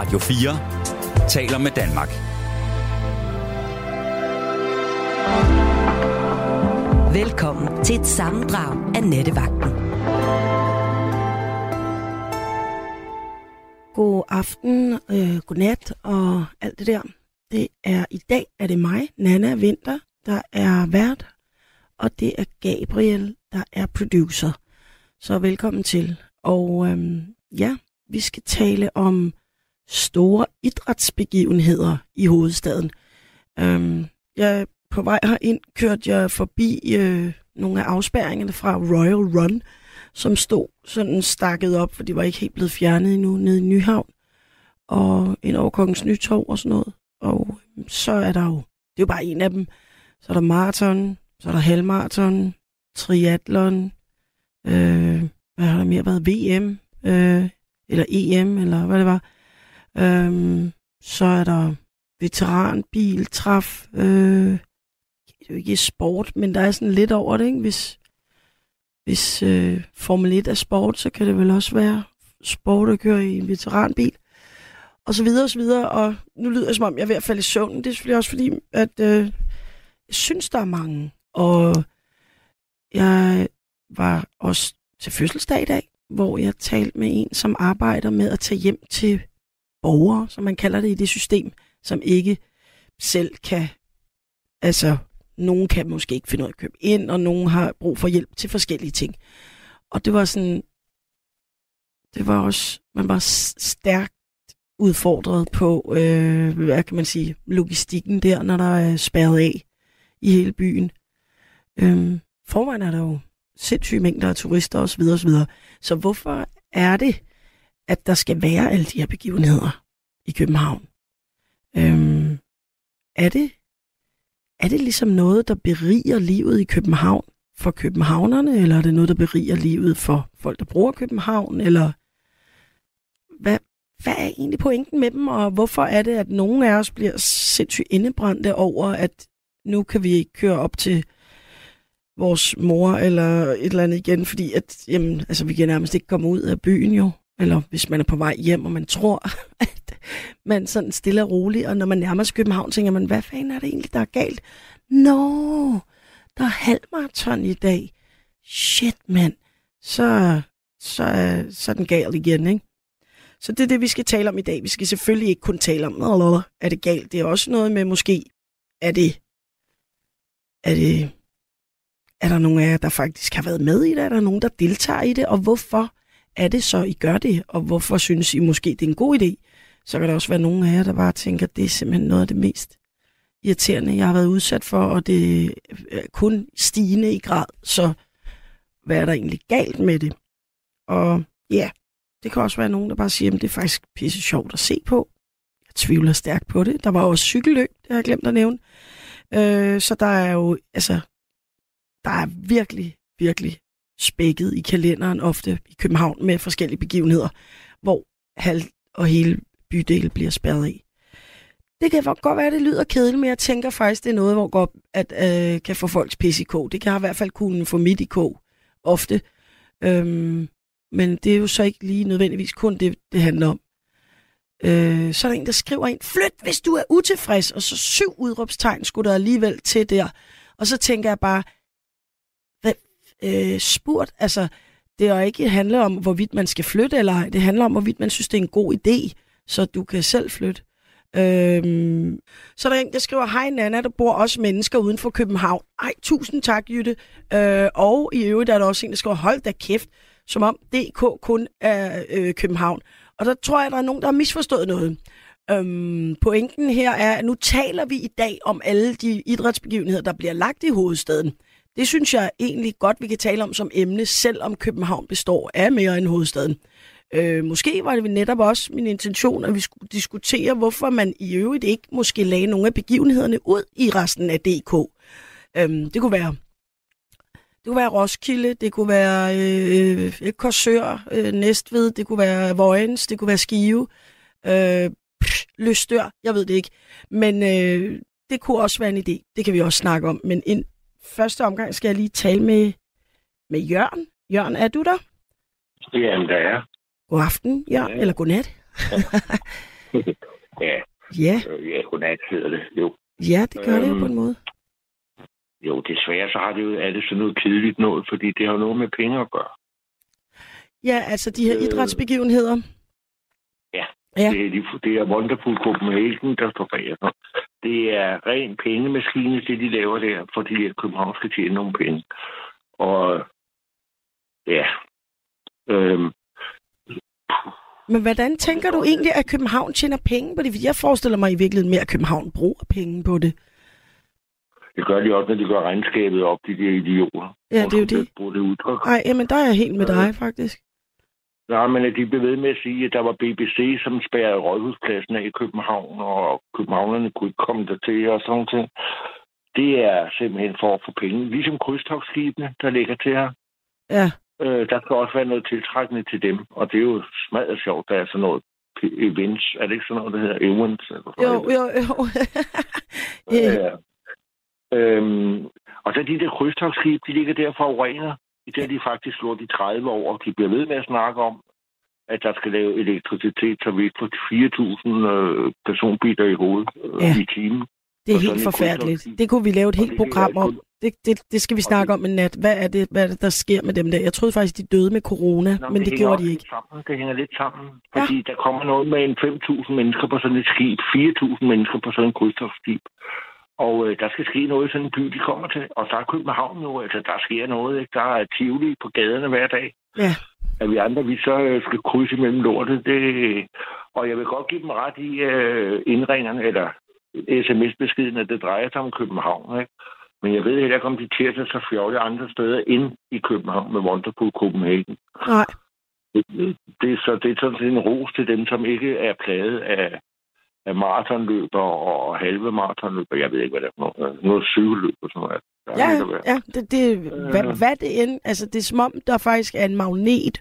Radio 4 taler med Danmark. Velkommen til et sammendrag af Nettevagten. God aften, øh, god nat og alt det der. Det er i dag er det mig, Nana Vinter, der er vært, og det er Gabriel, der er producer. Så velkommen til. Og øhm, ja, vi skal tale om store idrætsbegivenheder i hovedstaden. Øhm, jeg på vej herind kørte jeg forbi øh, nogle af afspærringerne fra Royal Run, som stod sådan stakket op, for de var ikke helt blevet fjernet endnu, nede i Nyhavn, og ind over Kongens Nytorv og sådan noget. Og øhm, så er der jo, det er jo bare en af dem, så er der maraton, så er der halvmaraton, triathlon, øh, hvad har der mere været, VM, øh, eller EM, eller hvad det var. Øh, så er der veteranbil, træf, øh, det er jo ikke sport, men der er sådan lidt over det, ikke? Hvis, hvis øh, Formel 1 er sport, så kan det vel også være sport at køre i en veteranbil. Og så videre og så videre, og nu lyder det som om, jeg er ved at falde i søvn. Det er selvfølgelig også fordi, at øh, jeg synes, der er mange. Og jeg var også til fødselsdag i dag, hvor jeg talte med en, som arbejder med at tage hjem til borgere, som man kalder det i det system, som ikke selv kan, altså nogen kan måske ikke finde ud af at købe ind, og nogen har brug for hjælp til forskellige ting. Og det var sådan, det var også, man var stærkt udfordret på, øh, hvad kan man sige, logistikken der, når der er spærret af i hele byen. Øhm, forvejen er der jo sindssyge mængder af turister osv. osv. Så hvorfor er det, at der skal være alle de her begivenheder i København? Øhm, er det er det ligesom noget, der beriger livet i København for københavnerne, eller er det noget, der beriger livet for folk, der bruger København, eller hvad, hvad er egentlig pointen med dem, og hvorfor er det, at nogen af os bliver sindssygt indebrændte over, at nu kan vi ikke køre op til vores mor eller et eller andet igen, fordi at, jamen, altså, vi kan nærmest ikke komme ud af byen jo, eller hvis man er på vej hjem, og man tror, at man sådan stille og roligt, og når man nærmer sig København, tænker man, hvad fanden er det egentlig, der er galt? Nå, der er halvmarathon i dag. Shit, mand. Så, så, så er den galt igen, ikke? Så det er det, vi skal tale om i dag. Vi skal selvfølgelig ikke kun tale om, eller er det galt? Det er også noget med, måske, er det, er det, er der nogen af jer, der faktisk har været med i det? Er der nogen, der deltager i det? Og hvorfor er det så, I gør det? Og hvorfor synes I måske, det er en god idé? Så kan der også være nogen af jer, der bare tænker, at det er simpelthen noget af det mest irriterende, jeg har været udsat for, og det er kun stigende i grad. Så hvad er der egentlig galt med det? Og ja, det kan også være nogen, der bare siger, at det er faktisk pisse sjovt at se på. Jeg tvivler stærkt på det. Der var også cykelløb, det har jeg glemt at nævne. Øh, så der er jo, altså, der er virkelig, virkelig spækket i kalenderen ofte i København med forskellige begivenheder, hvor halv og hele bydele bliver spærret af. Det kan godt være, at det lyder kedeligt, men jeg tænker faktisk, det er noget, hvor godt at, øh, kan få folks pis i kog. Det kan i hvert fald kunne få mit i kog ofte. Øhm, men det er jo så ikke lige nødvendigvis kun det, det handler om. Øh, så er der en, der skriver ind, flyt, hvis du er utilfreds, og så syv udråbstegn skulle der alligevel til der. Og så tænker jeg bare, øh, spurgt, altså, det er ikke handler om, hvorvidt man skal flytte eller ej. Det handler om, hvorvidt man synes, det er en god idé, så du kan selv flytte. Øhm, så er der en, der skriver, hej Nana, der bor også mennesker uden for København. Ej, tusind tak, Jytte. Øh, og i øvrigt er der også en, der skriver, hold da kæft, som om DK kun er øh, København. Og der tror jeg, der er nogen, der har misforstået noget. Øhm, pointen her er, at nu taler vi i dag om alle de idrætsbegivenheder, der bliver lagt i hovedstaden. Det synes jeg egentlig godt, vi kan tale om som emne, selvom København består af mere end hovedstaden. Øh, måske var det netop også min intention, at vi skulle diskutere, hvorfor man i øvrigt ikke måske lagde nogle af begivenhederne ud i resten af DK. Øh, det kunne være det kunne være Roskilde, det kunne være øh, Korsør, øh, Næstved, det kunne være Vojens, det kunne være Skive, øh, pff, Løstør, jeg ved det ikke. Men øh, det kunne også være en idé, det kan vi også snakke om. Men en første omgang skal jeg lige tale med, med Jørgen. Jørgen, er du der? Jamen, der er. God aften, Jørgen, ja. eller god nat. ja, Ja, øh, ja, godnat hedder det. Jo. ja, det gør det jo Øhm, på en måde. jo, desværre så har det jo, det sådan noget kedeligt noget, fordi det har noget med penge at gøre. Ja, altså de her øh, idrætsbegivenheder. Ja. Det, er de, det er Wonderful Copenhagen, der står bag. sådan. Det er ren pengemaskine, det de laver der, fordi at København skal tjene nogle penge. Og ja, øhm, Men hvordan tænker du egentlig, at København tjener penge på det? Jeg forestiller mig i virkeligheden mere, at København bruger penge på det. det gør de også, når de gør regnskabet op, de der idioter. Ja, det er jo det. Bruger det udtryk. Nej, jamen der er jeg helt med dig, faktisk. Nej, men at de blev ved med at sige, at der var BBC, som spærrede rådhuspladsen af i København, og københavnerne kunne ikke komme der til og sådan noget. Det er simpelthen for at få penge. Ligesom krydstogsskibene, der ligger til her. Ja, Øh, der skal også være noget tiltrækkende til dem, og det er jo smadret sjovt, der er sådan noget events. Er det ikke sådan noget, der hedder events? Eller jo, noget? jo, jo. ja. Ja. Øhm, og så de der krydstogsskib, de ligger der og forurener. Det har de faktisk gjort i 30 år, og de bliver ved med at snakke om, at der skal lave elektricitet, så vi ikke får 4.000 øh, personbiler i hovedet øh, Ja. i timen. Det er Og helt forfærdeligt. krydstogsskib. Det kunne vi lave et helt det program om. kun- Det, det, det skal vi snakke det- om en nat. Hvad er det, hvad er det der sker med dem der? Jeg troede faktisk, de døde med corona, Nå, men det hænger gjorde de ikke. Sammen. Det hænger lidt sammen, fordi ja. der kommer noget med en 5.000 mennesker på sådan et skib, 4.000 mennesker på sådan et krydstogsskib. Og øh, der skal ske noget i sådan en by, de kommer til. Og der er København nu, altså der sker noget. Ikke? Der er Tivoli på gaderne hver dag. Ja, At vi andre, vi så øh, skal krydse mellem lortet. Det... Og jeg vil godt give dem ret i øh, indringerne, eller sms-beskeden, at det drejer sig om København. Ikke? Men jeg ved heller ikke, om de tirsdag så fjolle andre steder ind i København med Wonderful Copenhagen. nej. Det, det, er så, det er sådan set en ros til dem, som ikke er plaget af maratonløber og halve maratonløber. Jeg ved ikke, hvad det er for noget. Noget cykelløb og sådan noget. Der Ja, ja det, det, hvad, Øh. hvad det end, altså det er som om, der faktisk er en magnet,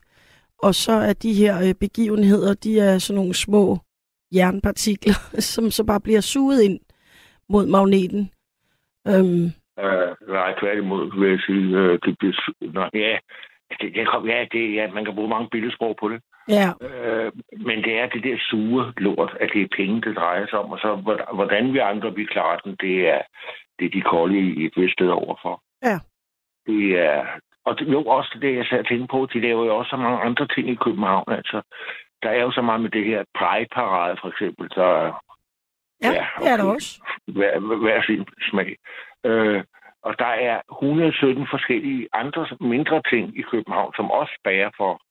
og så er de her øh, begivenheder, de er sådan nogle små jernpartikler, som så bare bliver suget ind mod magneten. Øhm, Øh, nej, tværtimod vil jeg sige, øh, det bliver... Nå, ja, det, det, kom, ja, det, ja, man kan bruge mange billedsprog på det. ja, Øh, men det er det der sure lort, at det er penge, det drejer sig om. Og så hvor- hvordan vi andre vi klarer den, det er, det er de kolde i et vist sted overfor. Ja. Det er... Og det, jo, også det, jeg sad og tænkte på, de laver jo også så mange andre ting i København. Altså, der er jo så meget med det her Pride-parade, for eksempel. Så, ja, Ja, det er der okay. også. hver, hver sin smag. Øh, og der er 117 forskellige andre mindre ting i København, som også bærer for,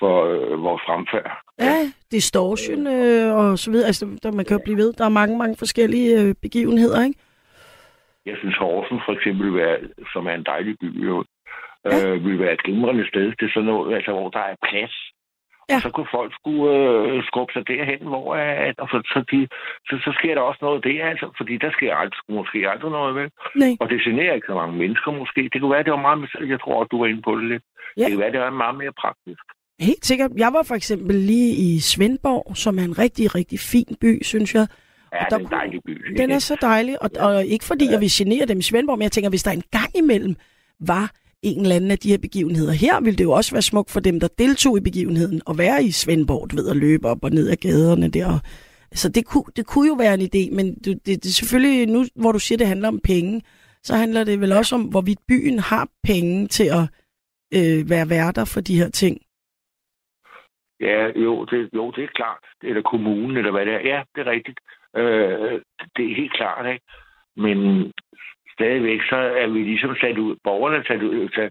for øh, vores fremfærd. Ja, distortion øh, og så videre. Altså, der, man kan jo blive ved. Der er mange, mange forskellige øh, begivenheder, ikke? Jeg synes, Horsens for eksempel, være, som er en dejlig by, jo, Ja. øh, vil være et glimrende sted til sådan noget, altså, hvor der er plads. Ja. Og så kunne folk skulle øh, skubbe sig derhen, hvor at, og så, så, de, så, så sker der også noget der, altså, fordi der sker aldrig, måske aldrig noget vel. Nej. Og det generer ikke så mange mennesker måske. Det kunne være, det var meget mere, jeg tror, at du var inde på det lidt. Ja. Det kan være, det var meget mere praktisk. Helt sikkert. Jeg var for eksempel lige i Svendborg, som er en rigtig, rigtig fin by, synes jeg. Ja, Og det der er en dejlig by. Den er så dejlig, og, og ikke fordi jeg vil genere dem i Svendborg, men jeg tænker, hvis der en gang imellem var en eller anden af de her begivenheder her, ville det jo også være smukt for dem, der deltog i begivenheden, at være i Svendborg, du ved, at løbe op og ned ad gaderne der. Så det kunne, det kunne jo være en idé, men det, det, det selvfølgelig, nu hvor du siger, det handler om penge, så handler det vel også om, hvorvidt byen har penge til at øh, være værter for de her ting. Ja, jo det, jo, det er klart. Eller kommunen, eller hvad det er. Ja, det er rigtigt. Øh, det er helt klart, ikke? Men stadigvæk, så er vi ligesom sat ud. Borgerne er sat ud. Så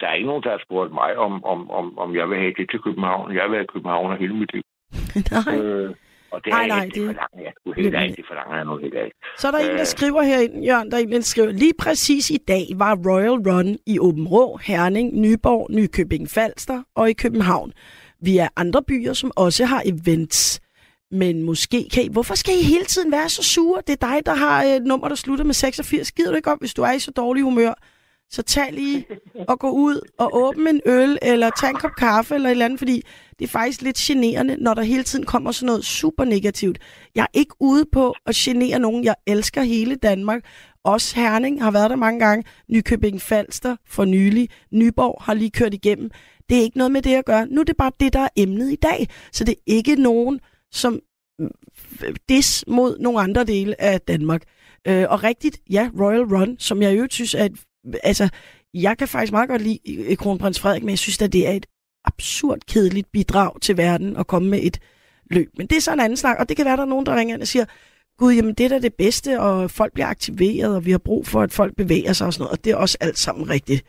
der er ikke nogen, der har spurgt mig, om, om, om, om jeg vil have det til København. Jeg vil have København hele mit liv. Nej. Øh, og det Nej, er nej, ikke, det- det forlanger jeg. Du helt af, det forlanger jeg nu helt af. Så er der en, der Øh. skriver herinde, Jørgen, der er en, der skriver, lige præcis i dag var Royal Run i Åben Rå, Herning, Nyborg, Nykøbing Falster og i København. Vi er andre byer, som også har events. Men måske kan I... Hvorfor skal I hele tiden være så sure? Det er dig, der har et nummer, der slutter med 86. Gider du ikke op, hvis du er i så dårlig humør? Så tag lige og gå ud og åbne en øl, eller tag en kop kaffe, eller et eller andet, fordi det er faktisk lidt generende, når der hele tiden kommer sådan noget super negativt. Jeg er ikke ude på at genere nogen. Jeg elsker hele Danmark. Også Herning har været der mange gange. Nykøbing Falster for nylig. Nyborg har lige kørt igennem. Det er ikke noget med det at gøre. Nu er det bare det, der er emnet i dag. Så det er ikke nogen, som mm, dis mod nogle andre dele af Danmark. Øh, og rigtigt, ja, Royal Run, som jeg jo synes er et, altså, jeg kan faktisk meget godt lide øh, øh, kronprins Frederik, men jeg synes at det er et absurd kedeligt bidrag til verden at komme med et løb. Men det er så en anden snak, og det kan være, der er nogen, der ringer ind og siger, gud, jamen det er da det bedste, og folk bliver aktiveret, og vi har brug for, at folk bevæger sig og sådan noget, og det er også alt sammen rigtigt.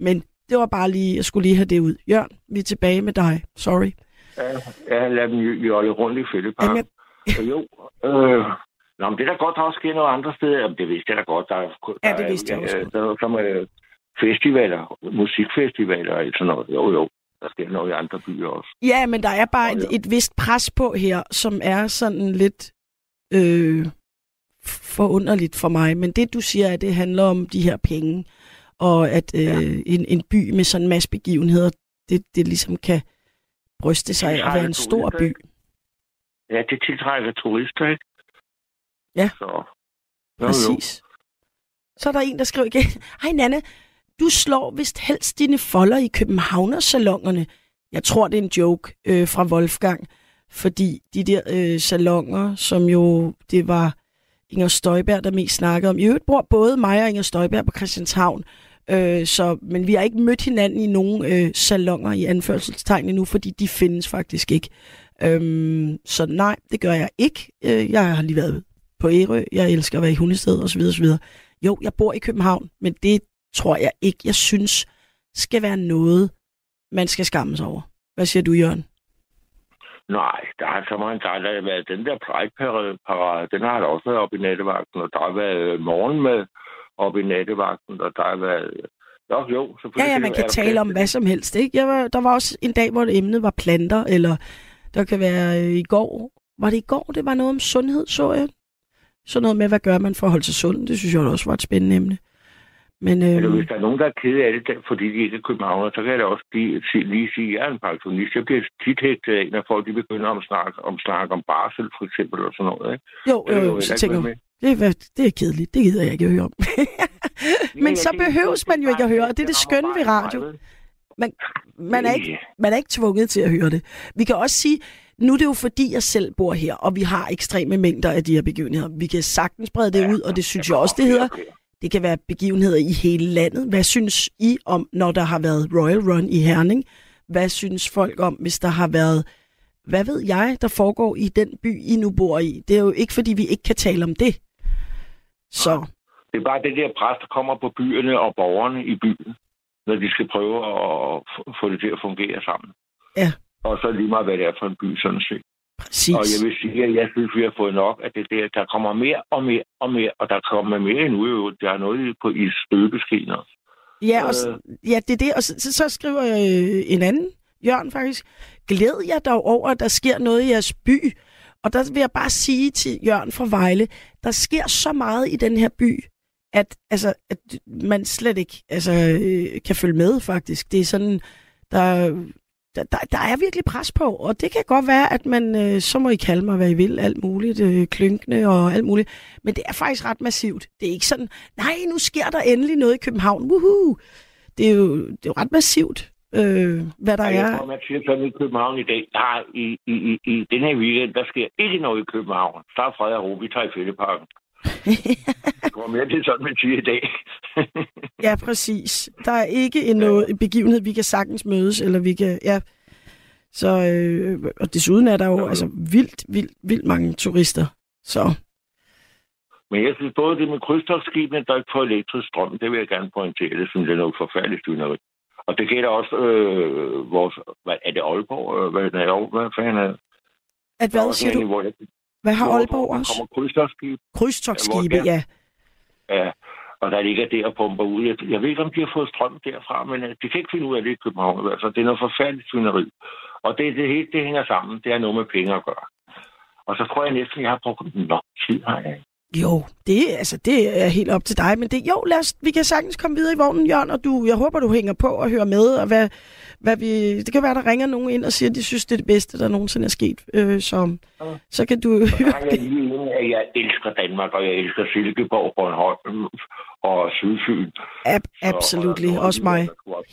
Men det var bare lige, jeg skulle lige have det ud. Jørgen, vi er tilbage med dig. Sorry. Ja, ja lad dem jolle rundt i Fældeparken. Jamen, jo, øh, Nå, men det er da godt, der også sker noget andre steder. Jamen, det vidste jeg da godt. Der, der, ja, det vidste jeg også. Der, der, der, der, festivaler, musikfestivaler og sådan noget. Jo, jo. Der sker noget i andre byer også. Ja, men der er bare et, et vist pres på her, som er sådan lidt øh, forunderligt for mig. Men det, du siger, at det handler om de her penge, og at øh, ja. en, en by med sådan en masse begivenheder, det, det ligesom kan bryste sig af at være en stor by. Ja, det tiltrækker turister, ikke? Ja, Så, jo, præcis. Jo. Så er der en, der skriver igen, Hej Nanne, du slår vist helst dine folder i Københavnersalongerne. Jeg tror, det er en joke øh, fra Wolfgang, fordi de der øh, salonger, som jo, det var Inger Støjberg, der mest snakkede om. I øvrigt bor både mig og Inger Støjberg på Christianshavn, øh, så, men vi har ikke mødt hinanden i nogen øh, salonger i anførselstegn endnu, fordi de findes faktisk ikke. Øhm, så nej, det gør jeg ikke. Øh, jeg har lige været på Ærø, jeg elsker at være i Hundested osv. osv. Jo, jeg bor i København, men det tror jeg ikke, jeg synes skal være noget, man skal skamme sig over. Hvad siger du, Jørgen? Nej, der har så meget, der har været den der Pride-parade, den har der også været oppe i nattevagten, og der har været morgenmad oppe i nattevagten, og der har været... Jo, jo, Ja, ja, man kan tale om hvad som helst, ikke? Jeg var, der var også en dag, hvor emnet var planter, eller der kan være øh, i går. Var det i går, det var noget om sundhed, så jeg? Sådan noget med, hvad gør man for at holde sig sund? Det synes jeg også var et spændende emne. Men, øh... Eller hvis der er nogen, der er ked af det, fordi de ikke er københavner, så kan jeg da også lige, lige sige, at jeg er en pensionist. Jeg bliver tit hægtet af, når folk de begynder om snak, om snak om barsel, for eksempel, eller sådan noget. Ikke? Jo, jo, jo, så tænker jeg, det er, det er kedeligt. Det gider jeg ikke at høre om. Men så behøves man jo ikke at høre, og det er det skønne ved radio. Man, man, er ikke, man er ikke tvunget til at høre det. Vi kan også sige, nu er det jo fordi, jeg selv bor her, og vi har ekstreme mængder af de her begivenheder. Vi kan sagtens brede det ud, og det synes jeg også, det hedder. Det kan være begivenheder i hele landet. Hvad synes I om, når der har været Royal Run i Herning? Hvad synes folk om, hvis der har været, hvad ved jeg, der foregår i den by, I nu bor i? Det er jo ikke, fordi vi ikke kan tale om det. Så. Det er bare det der pres, der kommer på byerne og borgerne i byen, når de skal prøve at få det til at fungere sammen. Ja. Og så lige meget, hvad det er for en by, sådan set. Præcis. Og jeg vil sige, at jeg synes, vi har fået nok af det der. Der kommer mere og mere og mere, og der kommer mere endnu. Jo. Der er noget på i støbeskeen også. Ja, og, øh. ja, det er det. Og så, så, skriver øh, en anden, Jørgen faktisk, glæd jer dog over, at der sker noget i jeres by. Og der vil jeg bare sige til Jørgen fra Vejle, der sker så meget i den her by, at, altså, at man slet ikke altså, øh, kan følge med, faktisk. Det er sådan, der, der, der, der er virkelig pres på, og det kan godt være, at man, øh, så må I kalde mig, hvad I vil, alt muligt, øh, klynkende og alt muligt, men det er faktisk ret massivt. Det er ikke sådan, nej, nu sker der endelig noget i København, woohoo! Det er jo, det er jo ret massivt, øh, hvad der er. Jeg man siger sådan i København i dag, nej, i, i, i, i den her weekend, der sker ikke noget i København. Der er fred og ro, vi tager i Fældeparken. det går mere til sådan, man siger i dag. ja, præcis. Der er ikke en, noget, en begivenhed, vi kan sagtens mødes, eller vi kan... Ja. Så, øh, og desuden er der jo ja, altså, vildt, vildt, vildt mange turister. Så. Men jeg synes både det med krydstogsskibene, der ikke får elektrisk strøm, det vil jeg gerne pointere. Det synes jeg er noget forfærdeligt styneri. Og det gælder også øh, vores... Hvad, er det Aalborg? Hvad, hvad, hvad fanden er det? At hvad siger du? Hvor jeg, hvad har Aalborg også? Der kommer krydstogsskib. Krydstogsskibe, ja. Ja, og der ligger der og pumper ud. Jeg, jeg ved ikke, om de har fået strøm derfra, men øh, de kan ikke finde ud af det i København. Altså, det er noget forfærdeligt svineri. Og det, det, det, det hænger sammen. Det er noget med penge at gøre. Og så tror jeg næsten, jeg har brugt nok tid her. Jo, det, altså, det er helt op til dig, men det, jo, lad os, vi kan sagtens komme videre i vognen, Jørgen, og du, jeg håber, du hænger på og hører med, og hvad, hvad vi, det kan være, der ringer nogen ind og siger, at de synes, det er det bedste, der nogensinde er sket. Øh, så, ja. så kan du høre det. Jeg, jeg elsker Danmark, og jeg elsker Silkeborg, Bornholm og Sydfyn. Ab, absolut, også mig.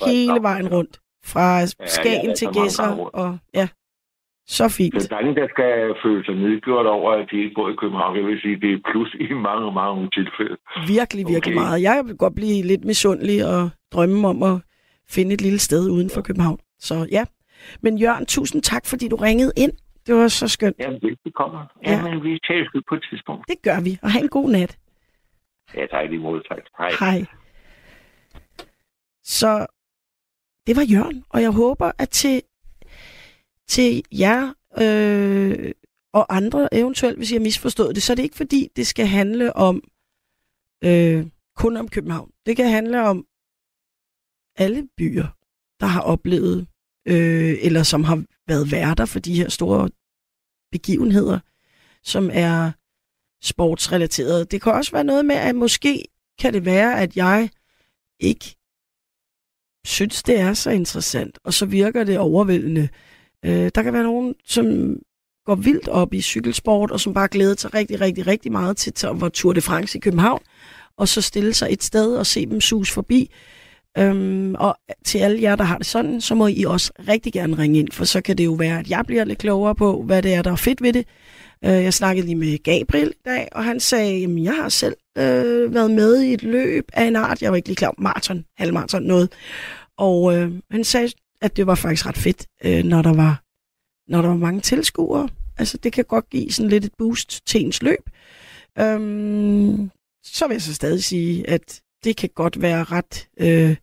Hele vejen rundt. Fra Skagen ja, til Gæsser. Og, ja. Så fint. Så der er ingen, der skal føle sig nedgjort over, at de ikke bor i København. Jeg vil sige, det er plus i mange, mange tilfælde. Virkelig, virkelig Okay. meget. Jeg vil godt blive lidt misundelig og drømme om at finde et lille sted uden for København. Så ja. Men Jørgen, tusind tak, fordi du ringede ind. Det var så skønt. Jamen, det kommer. Ja. Vi tager på et tidspunkt. Det gør vi. Og have en god nat. Ja, tak lige måde. Tak. Hej. Hej. Så det var Jørgen, og jeg håber, at til, til jer øh, og andre eventuelt, hvis jeg har misforstået det, så er det ikke fordi, det skal handle om øh, kun om København. Det kan handle om alle byer, der har oplevet, øh, eller som har været værter for de her store begivenheder, som er sportsrelateret. Det kan også være noget med, at måske kan det være, at jeg ikke synes, det er så interessant, og så virker det overvældende. Øh, der kan være nogen, som går vildt op i cykelsport, og som bare glæder sig rigtig, rigtig, rigtig meget til, til at være Tour de France i København, og så stille sig et sted og se dem sus forbi. Øhm, og til alle jer, der har det sådan, så må I også rigtig gerne ringe ind, for så kan det jo være, at jeg bliver lidt klogere på, hvad det er, der er fedt ved det. Øh, jeg snakkede lige med Gabriel i dag, og han sagde, at jeg har selv øh, været med i et løb af en art. Jeg var ikke lige klar maraton, halvmaraton, noget. Og øh, han sagde, at det var faktisk ret fedt, øh, når, der var, når der var mange tilskuere. Altså, det kan godt give sådan lidt et boost til ens løb. Øhm, så vil jeg så stadig sige, at det kan godt være ret... Øh,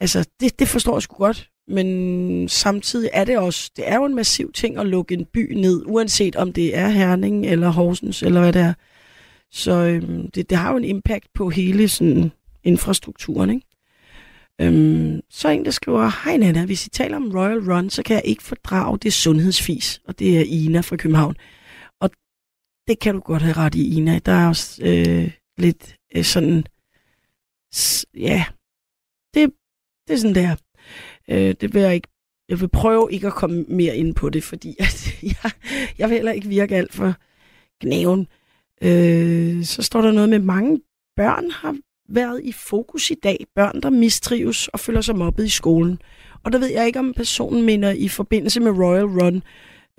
altså, det, det forstår jeg sgu godt. Men samtidig er det også... Det er jo en massiv ting at lukke en by ned, uanset om det er Herning eller Horsens eller hvad det er. Så øhm, det, det har jo en impact på hele sådan, infrastrukturen, ikke? Øhm, så er en, der skriver, Hej Nana, hvis I taler om Royal Run, så kan jeg ikke fordrage det sundhedsfis, og det er Ina fra København. Og det kan du godt have ret i, Ina. Der er også øh, lidt øh, sådan, ja, det, det er sådan der. Øh, det vil jeg ikke, jeg vil prøve ikke at komme mere ind på det, fordi at jeg, jeg vil heller ikke virke alt for gnaven. Øh, så står der noget med, mange børn har været i fokus i dag. Børn, der mistrives og føler sig mobbet i skolen. Og der ved jeg ikke, om personen mener i forbindelse med Royal Run.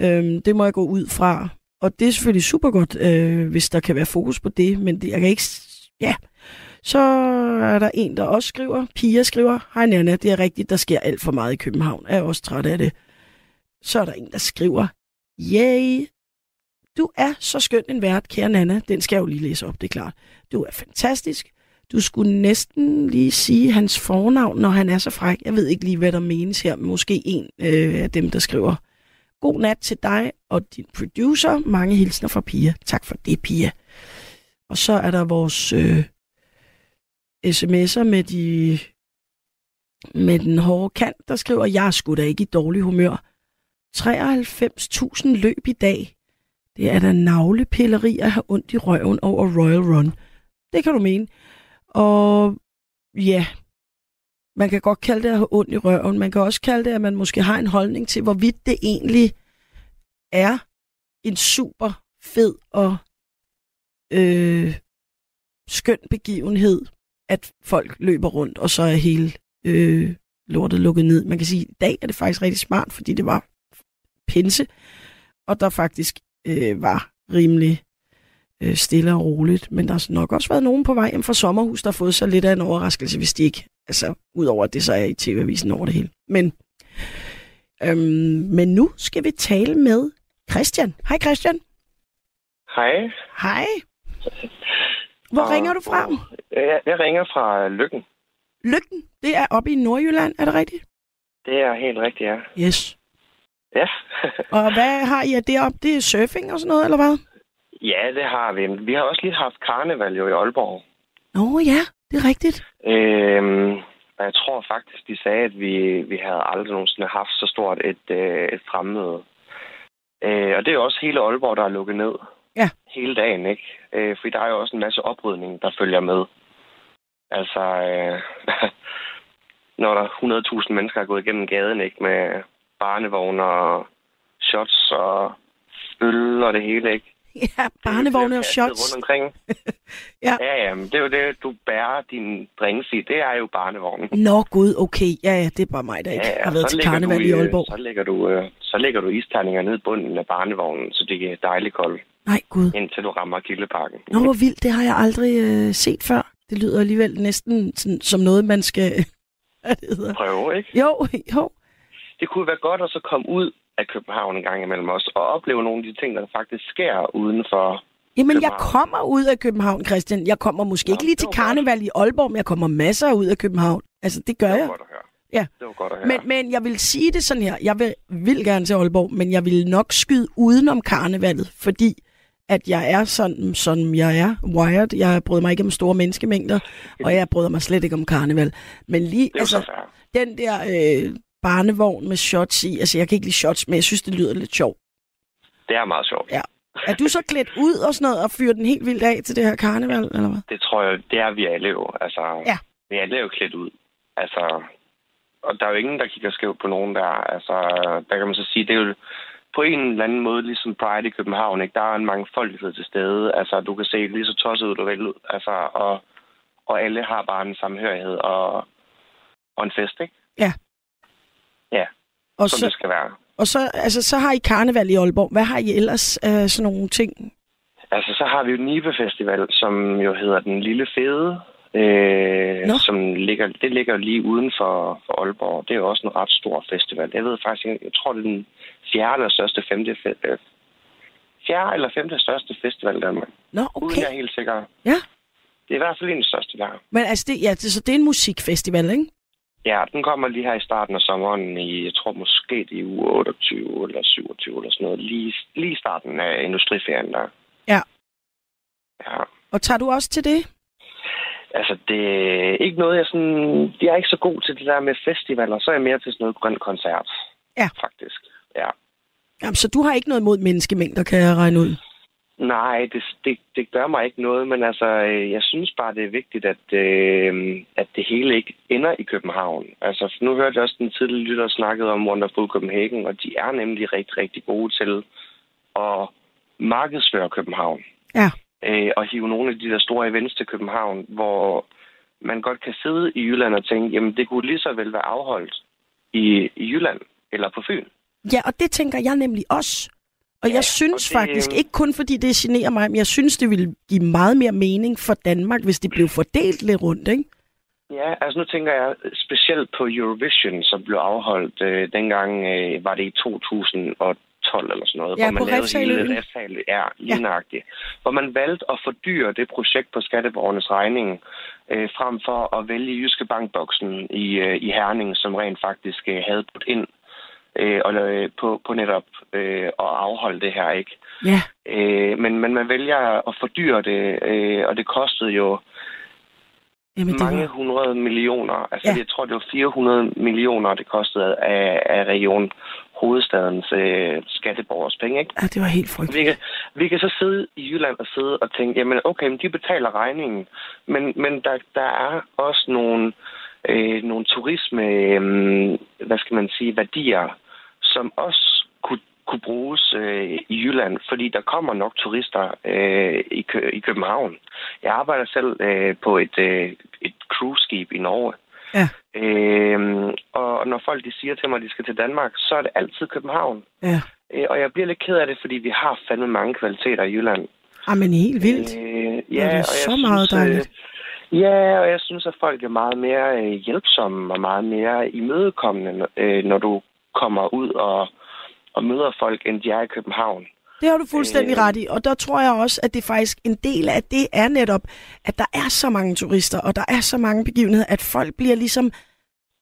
Øhm, det må jeg gå ud fra. Og det er selvfølgelig super godt, øh, hvis der kan være fokus på det. Men det, jeg kan ikke... Ja. Så er der en, der også skriver. Pia skriver, Hej Nana, det er rigtigt, der sker alt for meget i København. Jeg er også træt af det. Så er der en, der skriver, Yay, du er så skøn en vært, kære Nana. Den skal jeg jo lige læse op, det er klart. Du er fantastisk. Du skulle næsten lige sige hans fornavn, når han er så fræk. Jeg ved ikke lige, hvad der menes her. Måske en øh, af dem, der skriver, God nat til dig og din producer. Mange hilsner fra Pia. Tak for det, Pia. Og så er der vores øh, sms'er med, de, med den hårde kant, der skriver, jeg er sgu da ikke i dårlig humør. 93.000 løb i dag. Det er da navlepilleri at have ondt i røven over Royal Run. Det kan du mene. Og ja, man kan godt kalde det at have ondt i røven. Man kan også kalde det, at man måske har en holdning til, hvorvidt det egentlig er en super fed og øh, skøn begivenhed, at folk løber rundt, og så er hele øh, lortet lukket ned. Man kan sige, at i dag er det faktisk rigtig smart, fordi det var pinse, og der faktisk øh, var rimelig øh, stille og roligt. Men der har nok også været nogen på vej hjem fra sommerhus, der har fået sig lidt af en overraskelse, hvis de ikke, altså udover at det så er i tv-avisen over det hele. Men, øhm, men nu skal vi tale med Christian. Hej Christian. Hej. Hej. Hvor Og- ringer du fra? Jeg, jeg ringer fra Lykken. Lykken, det er oppe i Nordjylland, er det rigtigt? Det er helt rigtigt, ja. Yes. Ja. Og hvad har I af deroppe? Det er surfing og sådan noget, eller hvad? Ja, det har vi. Vi har også lige haft karneval jo i Aalborg. Nå ja, det er rigtigt. Øhm, og jeg tror faktisk, de sagde, at vi, vi havde aldrig nogensinde haft så stort et, øh, et fremmøde. Øh, og det er jo også hele Aalborg, der er lukket ned. Ja. Hele dagen, ikke? Øh, fordi der er jo også en masse oprydning, der følger med. Altså, øh, når der 100.000 mennesker er gået igennem gaden, ikke? Med barnevogne og shots og øl og det hele, ikke? Ja, barnevogne og shots. Rundt omkring. Ja. ja, ja, men det er jo det, du bærer din drinks i. Det er jo barnevognen. Nå gud, okay. Ja, ja, det er bare mig, der ikke har været til karneval du i Aalborg. Så lægger du, øh, så lægger du isterninger ned i bunden af barnevognen, så det er dejligt koldt, Nej, gud. indtil du rammer Kildeparken. Nå, hvor vildt. Det har jeg aldrig øh, set før. Det lyder alligevel næsten sådan, som noget, man skal... Hvad det hedder. Prøve, ikke? Jo, jo. Det kunne være godt at så komme ud af København en gang imellem os, og opleve nogle af de ting, der faktisk sker uden for... Jamen, jeg kommer ud af København, Christian. Jeg kommer måske Nå, ikke lige til var godt. karneval i Aalborg, men jeg kommer masser ud af København. Altså, det gør Det jeg. godt at høre. Ja. Det var godt at høre. Men, men jeg vil sige det sådan her. Jeg vil, vil gerne til Aalborg, men jeg vil nok skyde udenom karnevalet, fordi at jeg er sådan, som jeg er, wired. Jeg bryder mig ikke om store menneskemængder, og jeg bryder mig slet ikke om karneval. Men lige, altså, den der øh, barnevogn med shots i, altså jeg kan ikke lide shots, men jeg synes, det lyder lidt sjovt. Det er meget sjovt. Ja. Er du så klædt ud og sådan noget, og fyrer den helt vildt af til det her karneval, eller hvad? Det tror jeg, det er vi alle jo. Altså, Ja. Vi alle er jo klædt ud. Altså, og der er jo ingen, der kigger skævt på nogen der. Altså, der kan man så sige, det er jo på en eller anden måde ligesom Pride i København. Ikke? Der er en mangfoldighed til stede. Altså, du kan se lige så tosset ud, du vil ud. Altså, og, og alle har bare en samhørighed og, og en fest, ikke? Ja. Ja, Og som så, det skal være. og så, altså, så har I karneval i Aalborg. Hvad har I ellers af sådan nogle ting? Altså, så har vi jo Nibe Festival, som jo hedder Den Lille Fede. Øh, Nå. som ligger, det ligger lige uden for, for Aalborg. Det er jo også en ret stor festival. Jeg ved faktisk jeg tror, det er den fjerde eller største femte, fe- øh, fjerde eller femte største festival i Danmark. Nå, Uden okay. jeg er helt sikker. Ja. Det er i hvert fald en af de største, der Men altså, det, ja, det, så det er en musikfestival, ikke? Ja, den kommer lige her i starten af sommeren i, jeg tror måske det er i uge 28 eller 27 eller sådan noget. Lige, lige starten af industriferien der. Ja. Ja. Og tager du også til det? Altså, det er ikke noget, jeg sådan... Jeg er ikke så god til det der med festivaler. Så er jeg mere til sådan noget grøn koncert. Ja. Faktisk. Ja. Jamen, så du har ikke noget mod menneskemængder, kan jeg regne ud? Nej, det, det, det gør mig ikke noget, men altså, øh, jeg synes bare, det er vigtigt, at, øh, at det hele ikke ender i København. Altså, nu hørte jeg også den tidligere lytter snakket om Wonderful Copenhagen, og de er nemlig rigtig, rigtig gode til at markedsføre København. Ja. Øh, og hive nogle af de der store events til København, hvor man godt kan sidde i Jylland og tænke, jamen det kunne lige så vel være afholdt i, i Jylland eller på Fyn. Ja, og det tænker jeg nemlig også. Og Ja, jeg synes og det- faktisk, ikke kun fordi det generer mig, men jeg synes, det ville give meget mere mening for Danmark, hvis det blev fordelt lidt rundt, ikke? Ja, altså nu tænker jeg specielt på Eurovision, som blev afholdt øh, dengang, øh, var det i 2012 eller sådan noget, Ja, hvor man lavede hele Refshale, ja, lige nøjagtigt. Hvor man valgte at fordyre det projekt på skatteborgernes regning, øh, frem for at vælge Jyske Bankboksen i, øh, i Herning, som rent faktisk øh, havde put ind øh, og, øh, på, på netop øh, at afholde det her, ikke? Ja. Øh, men, men man vælger at fordyre det, øh, og det kostede jo Jamen, det mange var... hundrede millioner. Altså, Ja. jeg tror, det var 400 millioner, det kostede af, af region hovedstadens øh, skatteborgers penge, ikke? Ja, det var helt frygteligt. Vi kan, vi kan så sidde i Jylland og sidde og tænke, jamen okay, men de betaler regningen. Men, men der, der er også nogle, øh, nogle turisme, øh, hvad skal man sige, værdier, som også kunne, kunne bruges øh, i Jylland, fordi der kommer nok turister øh, i, Kø- i København. Jeg arbejder selv øh, på et, øh, et cruise-skib i Norge. Ja. Øhm, og når folk de siger til mig, at de skal til Danmark, så er det altid København. Ja. Øh, og jeg bliver lidt ked af det, fordi vi har fandme mange kvaliteter i Jylland. Ah, men helt vildt. Øh, Ja, det er og så jeg meget synes, øh, dejligt. Ja, og jeg synes, at folk er meget mere øh, hjælpsomme og meget mere imødekommende, øh, når du kommer ud og, og møder folk, end de er i København. Det har du fuldstændig Øh. ret i, og der tror jeg også, at det faktisk en del af det er netop, at der er så mange turister, og der er så mange begivenheder, at folk bliver ligesom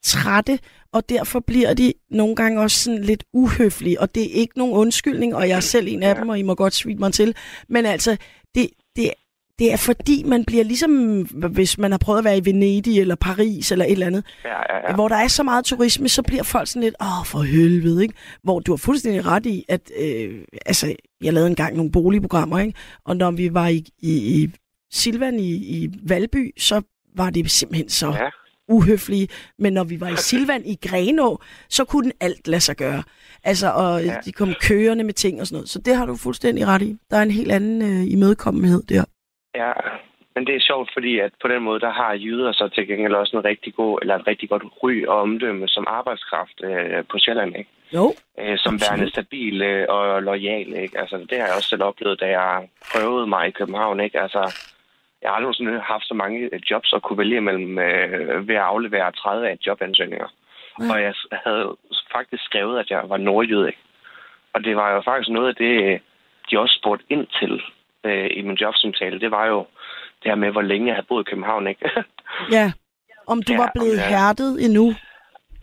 trætte, og derfor bliver de nogle gange også sådan lidt uhøflige, og det er ikke nogen undskyldning, og jeg er selv en af Ja. dem, og I må godt svine mig til, men altså, det, det, det er fordi, man bliver ligesom, hvis man har prøvet at være i Venedig eller Paris eller et eller andet, Ja, ja, ja. hvor der er så meget turisme, så bliver folk sådan lidt, åh, for helvede, ikke? Hvor du har fuldstændig ret i, at, øh, altså, jeg lavede engang nogle boligprogrammer, ikke? Og når vi var i, i, i Silvan i, i Valby, så var det simpelthen så Ja. uhøflige, men når vi var i Silvan i Grenå, så kunne den alt lade sig gøre. Altså, og ja. de kom kørende med ting og sådan noget. Så det har du fuldstændig ret i. Der er en helt anden øh, imødekommenhed der. Ja, men det er sjovt, fordi at på den måde, der har jyder så til gengæld også en rigtig god, eller et rigtig godt ry og omdømme som arbejdskraft øh, på Sjælland, ikke? Jo. Øh, som værende stabil øh, og lojal, ikke? Altså, det har jeg også selv oplevet, da jeg prøvede mig i København, ikke? Altså, jeg har aldrig nogensinde haft så mange jobs at kunne vælge mellem øh, ved at aflevere 30 af jobansøgninger. Mm. Og jeg havde faktisk skrevet, at jeg var nordjyd, ikke? Og det var jo faktisk noget af det, de også spurgte ind til øh, i min jobsamtale. Det var jo, det her med, hvor længe jeg havde boet i København, ikke? ja, om du ja, var blevet jeg... hærdet endnu.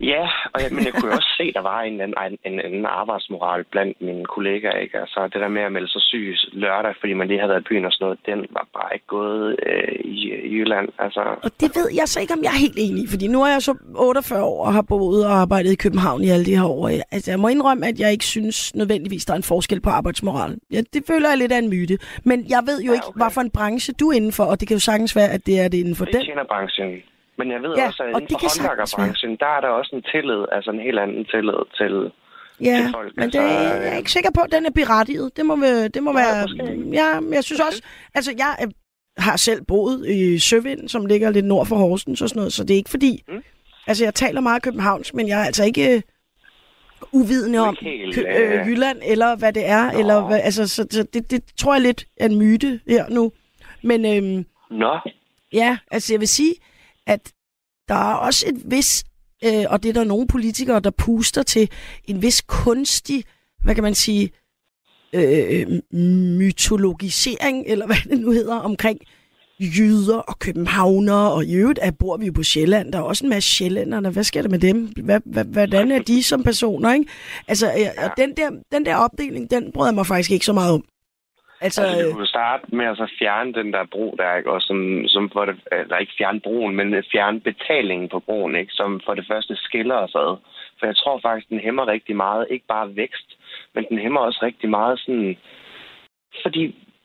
Ja, og jeg, men jeg kunne også se, at der var en anden, en, en arbejdsmoral blandt mine kollegaer. Ikke? Altså, det der med at melde sig syg lørdag, fordi man lige havde været i byen og sådan noget, den var bare ikke gået øh, i, i Jylland. Altså, og det ved jeg så ikke, om jeg er helt enig i, fordi nu er jeg så 48 år og har boet og arbejdet i København i alle de her år. Altså, jeg må indrømme, at jeg ikke synes nødvendigvis, der er en forskel på arbejdsmoral. Ja, det føler jeg lidt af en myte. Men jeg ved jo ja, okay. ikke, hvad for en branche du er inden for, og det kan jo sagtens være, at det er det inden for det den. Det branchen. Men jeg ved ja, også, at inden for håndværkerbranchen, der er der også en tillid, altså en helt anden tillid til, ja, til folk. men altså, det, jeg er ikke sikker på, at den er berettiget. Det må, det må ja, være... Ja, men jeg synes også... Altså, jeg har selv boet i Søvind, som ligger lidt nord for Horsens og sådan noget, så det er ikke fordi... Mm. Altså, jeg taler meget københavns, men jeg er altså ikke øh, uvidende om helt, øh, Jylland, eller hvad det er. Eller hvad, altså, så, så det, det tror jeg lidt er en myte her nu. Men øhm, Nå. Ja, altså jeg vil sige, at der er også et vis, øh, og det er der nogle politikere, der puster til, en vis kunstig, hvad kan man sige, øh, mytologisering, eller hvad det nu hedder, omkring jyder og københavnere, og i øvrigt er, bor vi jo på Sjælland. Der er også en masse sjællænderne. Hvad sker der med dem? Hvad, hvad, hvordan er de som personer? Ikke? Altså, øh, og den der, den der opdeling, den bryder jeg mig faktisk ikke så meget om. Altså, altså du kunne starte med at så fjerne den der bro der, ikke? Og som, som for det, eller ikke fjerne broen, men fjerne betalingen på broen, ikke? Som for det første skiller os ad. For jeg tror faktisk, den hæmmer rigtig meget, ikke bare vækst, men den hæmmer også rigtig meget sådan... Fordi,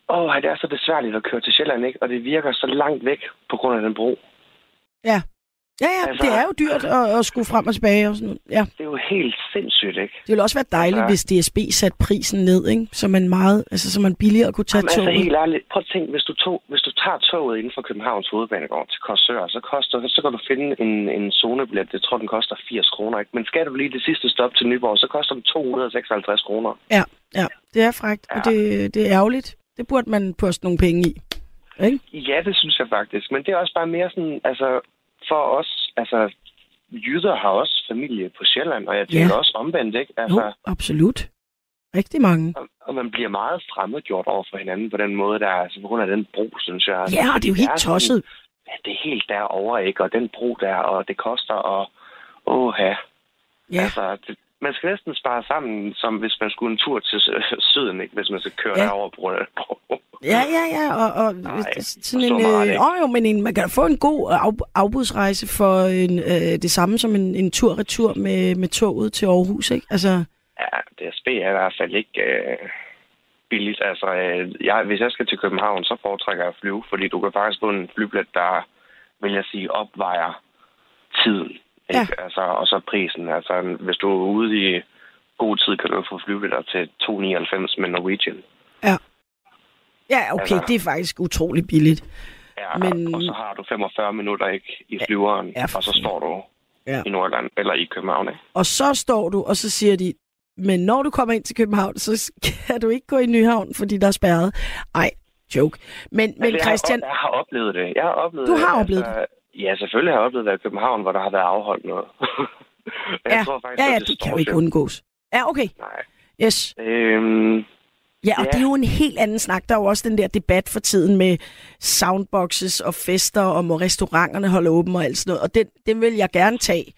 åh, det er så besværligt at køre til Sjælland, ikke? Og det virker så langt væk på grund af den bro. Ja. Ja, ja, altså, det er jo dyrt at, at skulle frem og tilbage og sådan noget. Ja. Det er jo helt sindssygt, ikke? Det ville også være dejligt, altså, hvis DSB satte prisen ned, ikke? Så man meget, altså så man billigere kunne tage jamen, toget. Altså helt ærligt, prøv at tænke, hvis du, tog, hvis du tager toget inden for Københavns hovedbanegård til Korsør, så, koster, så kan du finde en, en zonebillet, det tror den koster 80 kroner, ikke? Men skal du lige det sidste stop til Nyborg, så koster den 256 kroner. Ja, ja, det er frækt, ja. og det, det er ærgerligt. Det burde man poste nogle penge i. Ikke? Ja, det synes jeg faktisk. Men det er også bare mere sådan, altså for os, altså jyder har også familie på Sjælland, og jeg tænker ja. også omvendt, ikke? Altså, jo, absolut. Rigtig mange. Og, og man bliver meget fremmedgjort over for hinanden på den måde, der altså på grund af den bro, synes jeg. Ja, og det er jo helt tosset. Ja, det er helt derovre, ikke? Og den bro der, og det koster, og åh. Ja. Altså, det, man skal næsten spare sammen, som hvis man skulle en tur til syden, ikke? hvis man skal køre ja. derover på af Ja, ja, ja. Og, og Nej, sådan en, øh, åh, jo, men en, man kan få en god af, afbudsrejse for en, øh, det samme som en, en tur-retur med, med toget til Aarhus, ikke? Altså... Ja, DSB er i hvert fald ikke øh, billigt. Altså, øh, jeg, hvis jeg skal til København, så foretrækker jeg at flyve, fordi du kan faktisk få en flybillet, der, vil jeg sige, opvejer tiden Ja. Ikke? Altså, og så prisen. Altså, hvis du er ude i god tid, kan du få flybilletter til 2,99 med Norwegian. Ja. Ja, okay, altså, det er faktisk utrolig billigt. Ja, Men... og så har du 45 minutter ikke i flyveren, ja, og så står du ja. i Nordland eller i København. Ikke? Og så står du, og så siger de, men når du kommer ind til København, så kan du ikke gå i Nyhavn, fordi der er spærret. Ej, joke. Men, altså, men Christian... Jeg har, jeg har oplevet det. Jeg har oplevet du har det. oplevet altså, det? Ja, selvfølgelig har jeg oplevet det i København, hvor der har været afholdt noget. jeg ja, tror faktisk, ja, ja, det, det kan jo ikke undgås. Ja, okay. Nej. Yes. Øhm, ja, og ja. det er jo en helt anden snak. Der er jo også den der debat for tiden med soundboxes og fester, og må restauranterne holde åben og alt sådan noget. Og den, den vil jeg gerne tage.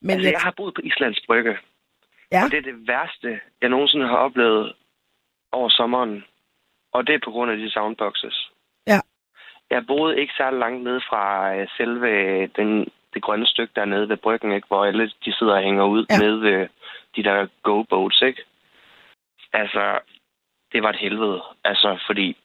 Men altså, jeg... jeg har boet på Islands Brygge. Ja. Og det er det værste, jeg nogensinde har oplevet over sommeren. Og det er på grund af de soundboxes. Jeg boede ikke særlig langt ned fra øh, selve den, det grønne stykke dernede ved bryggen, ikke? hvor alle de sidder og hænger ud ja. nede ved de der go-boats. Ikke? Altså, det var et helvede. Altså, fordi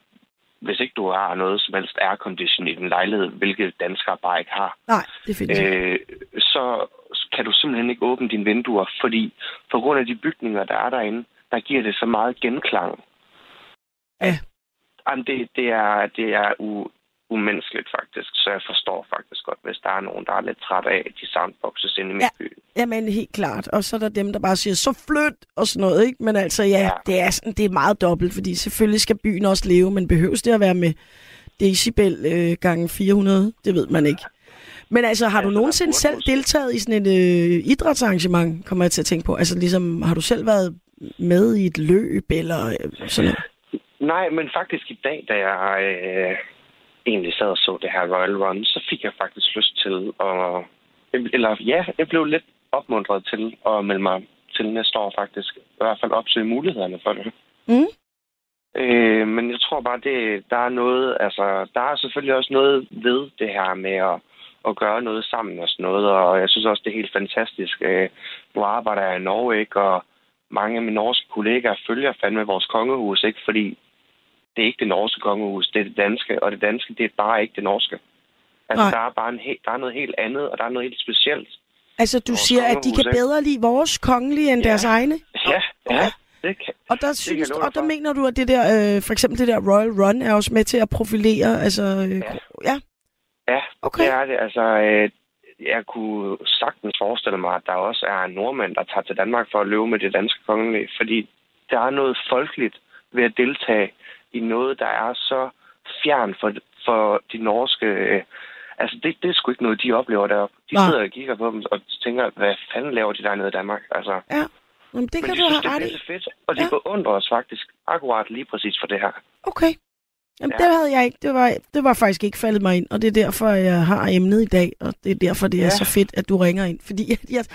hvis ikke du har noget som helst aircondition i din lejlighed, hvilket danskere bare ikke har, Nej, det findes øh, så kan du simpelthen ikke åbne dine vinduer, fordi på grund af de bygninger, der er derinde, der giver det så meget genklang. Ja. Jamen, det, det er, det er u, umenneskeligt faktisk, så jeg forstår faktisk godt, hvis der er nogen, der er lidt træt af de soundboxes inde i Ja. midtbyen. Jamen, helt klart. Og så er der dem, der bare siger, så flyt og sådan noget, ikke? Men altså, ja, Ja. det er, sådan, det er meget dobbelt, fordi selvfølgelig skal byen også leve, men behøves det at være med decibel øh, gange 400? Det ved man ikke. Men altså, har Ja, du nogensinde selv deltaget i sådan et øh, idrætsarrangement, kommer jeg til at tænke på? Altså, ligesom, har du selv været med i et løb eller øh, sådan noget? Nej, men faktisk i dag, da jeg øh, egentlig sad og så det her Royal Run, så fik jeg faktisk lyst til at... Eller ja, jeg blev lidt opmuntret til at melde mig til næste år faktisk. I hvert fald opsøge mulighederne for det. Mm. Øh, men jeg tror bare, det, der er noget, altså, der er selvfølgelig også noget ved det her med at, at gøre noget sammen og sådan noget, og jeg synes også, det er helt fantastisk. Øh, nu arbejder jeg i Norge, ikke, og mange af mine norske kollegaer følger fandme vores kongehus, ikke, fordi det er ikke det norske kongehus, det er det danske, og det danske, det er bare ikke det norske. Altså, Nej. der er bare en he- der er noget helt andet, og der er noget helt specielt. Altså, du Vores siger, at de kan bedre lide vores kongelige end Ja. deres egne? Ja, ja, Okay. det kan, Og der, kan synes, dig og der for. mener du, at det der, øh, for eksempel det der Royal Run er også med til at profilere, altså, øh, Ja. ja, Ja, okay. det er det. Altså, øh, jeg kunne sagtens forestille mig, at der også er nordmænd, der tager til Danmark for at løbe med det danske kongelige, fordi der er noget folkeligt ved at deltage i noget, der er så fjern for, for de norske... Øh, altså, det, det er sgu ikke noget, de oplever deroppe. De Nej. sidder og kigger på dem og tænker, hvad fanden laver de dernede i Danmark? Altså, Ja, Jamen, det men kan de du synes, det have er i. pisse fedt, og de ja. beundrer os faktisk akkurat lige præcis for det her. Okay. Jamen, ja. Det havde jeg ikke. Det var, det var faktisk ikke faldet mig ind, og det er derfor, jeg har emnet i dag, og det er derfor, det er Ja. så fedt, at du ringer ind. Fordi jeg, jeg,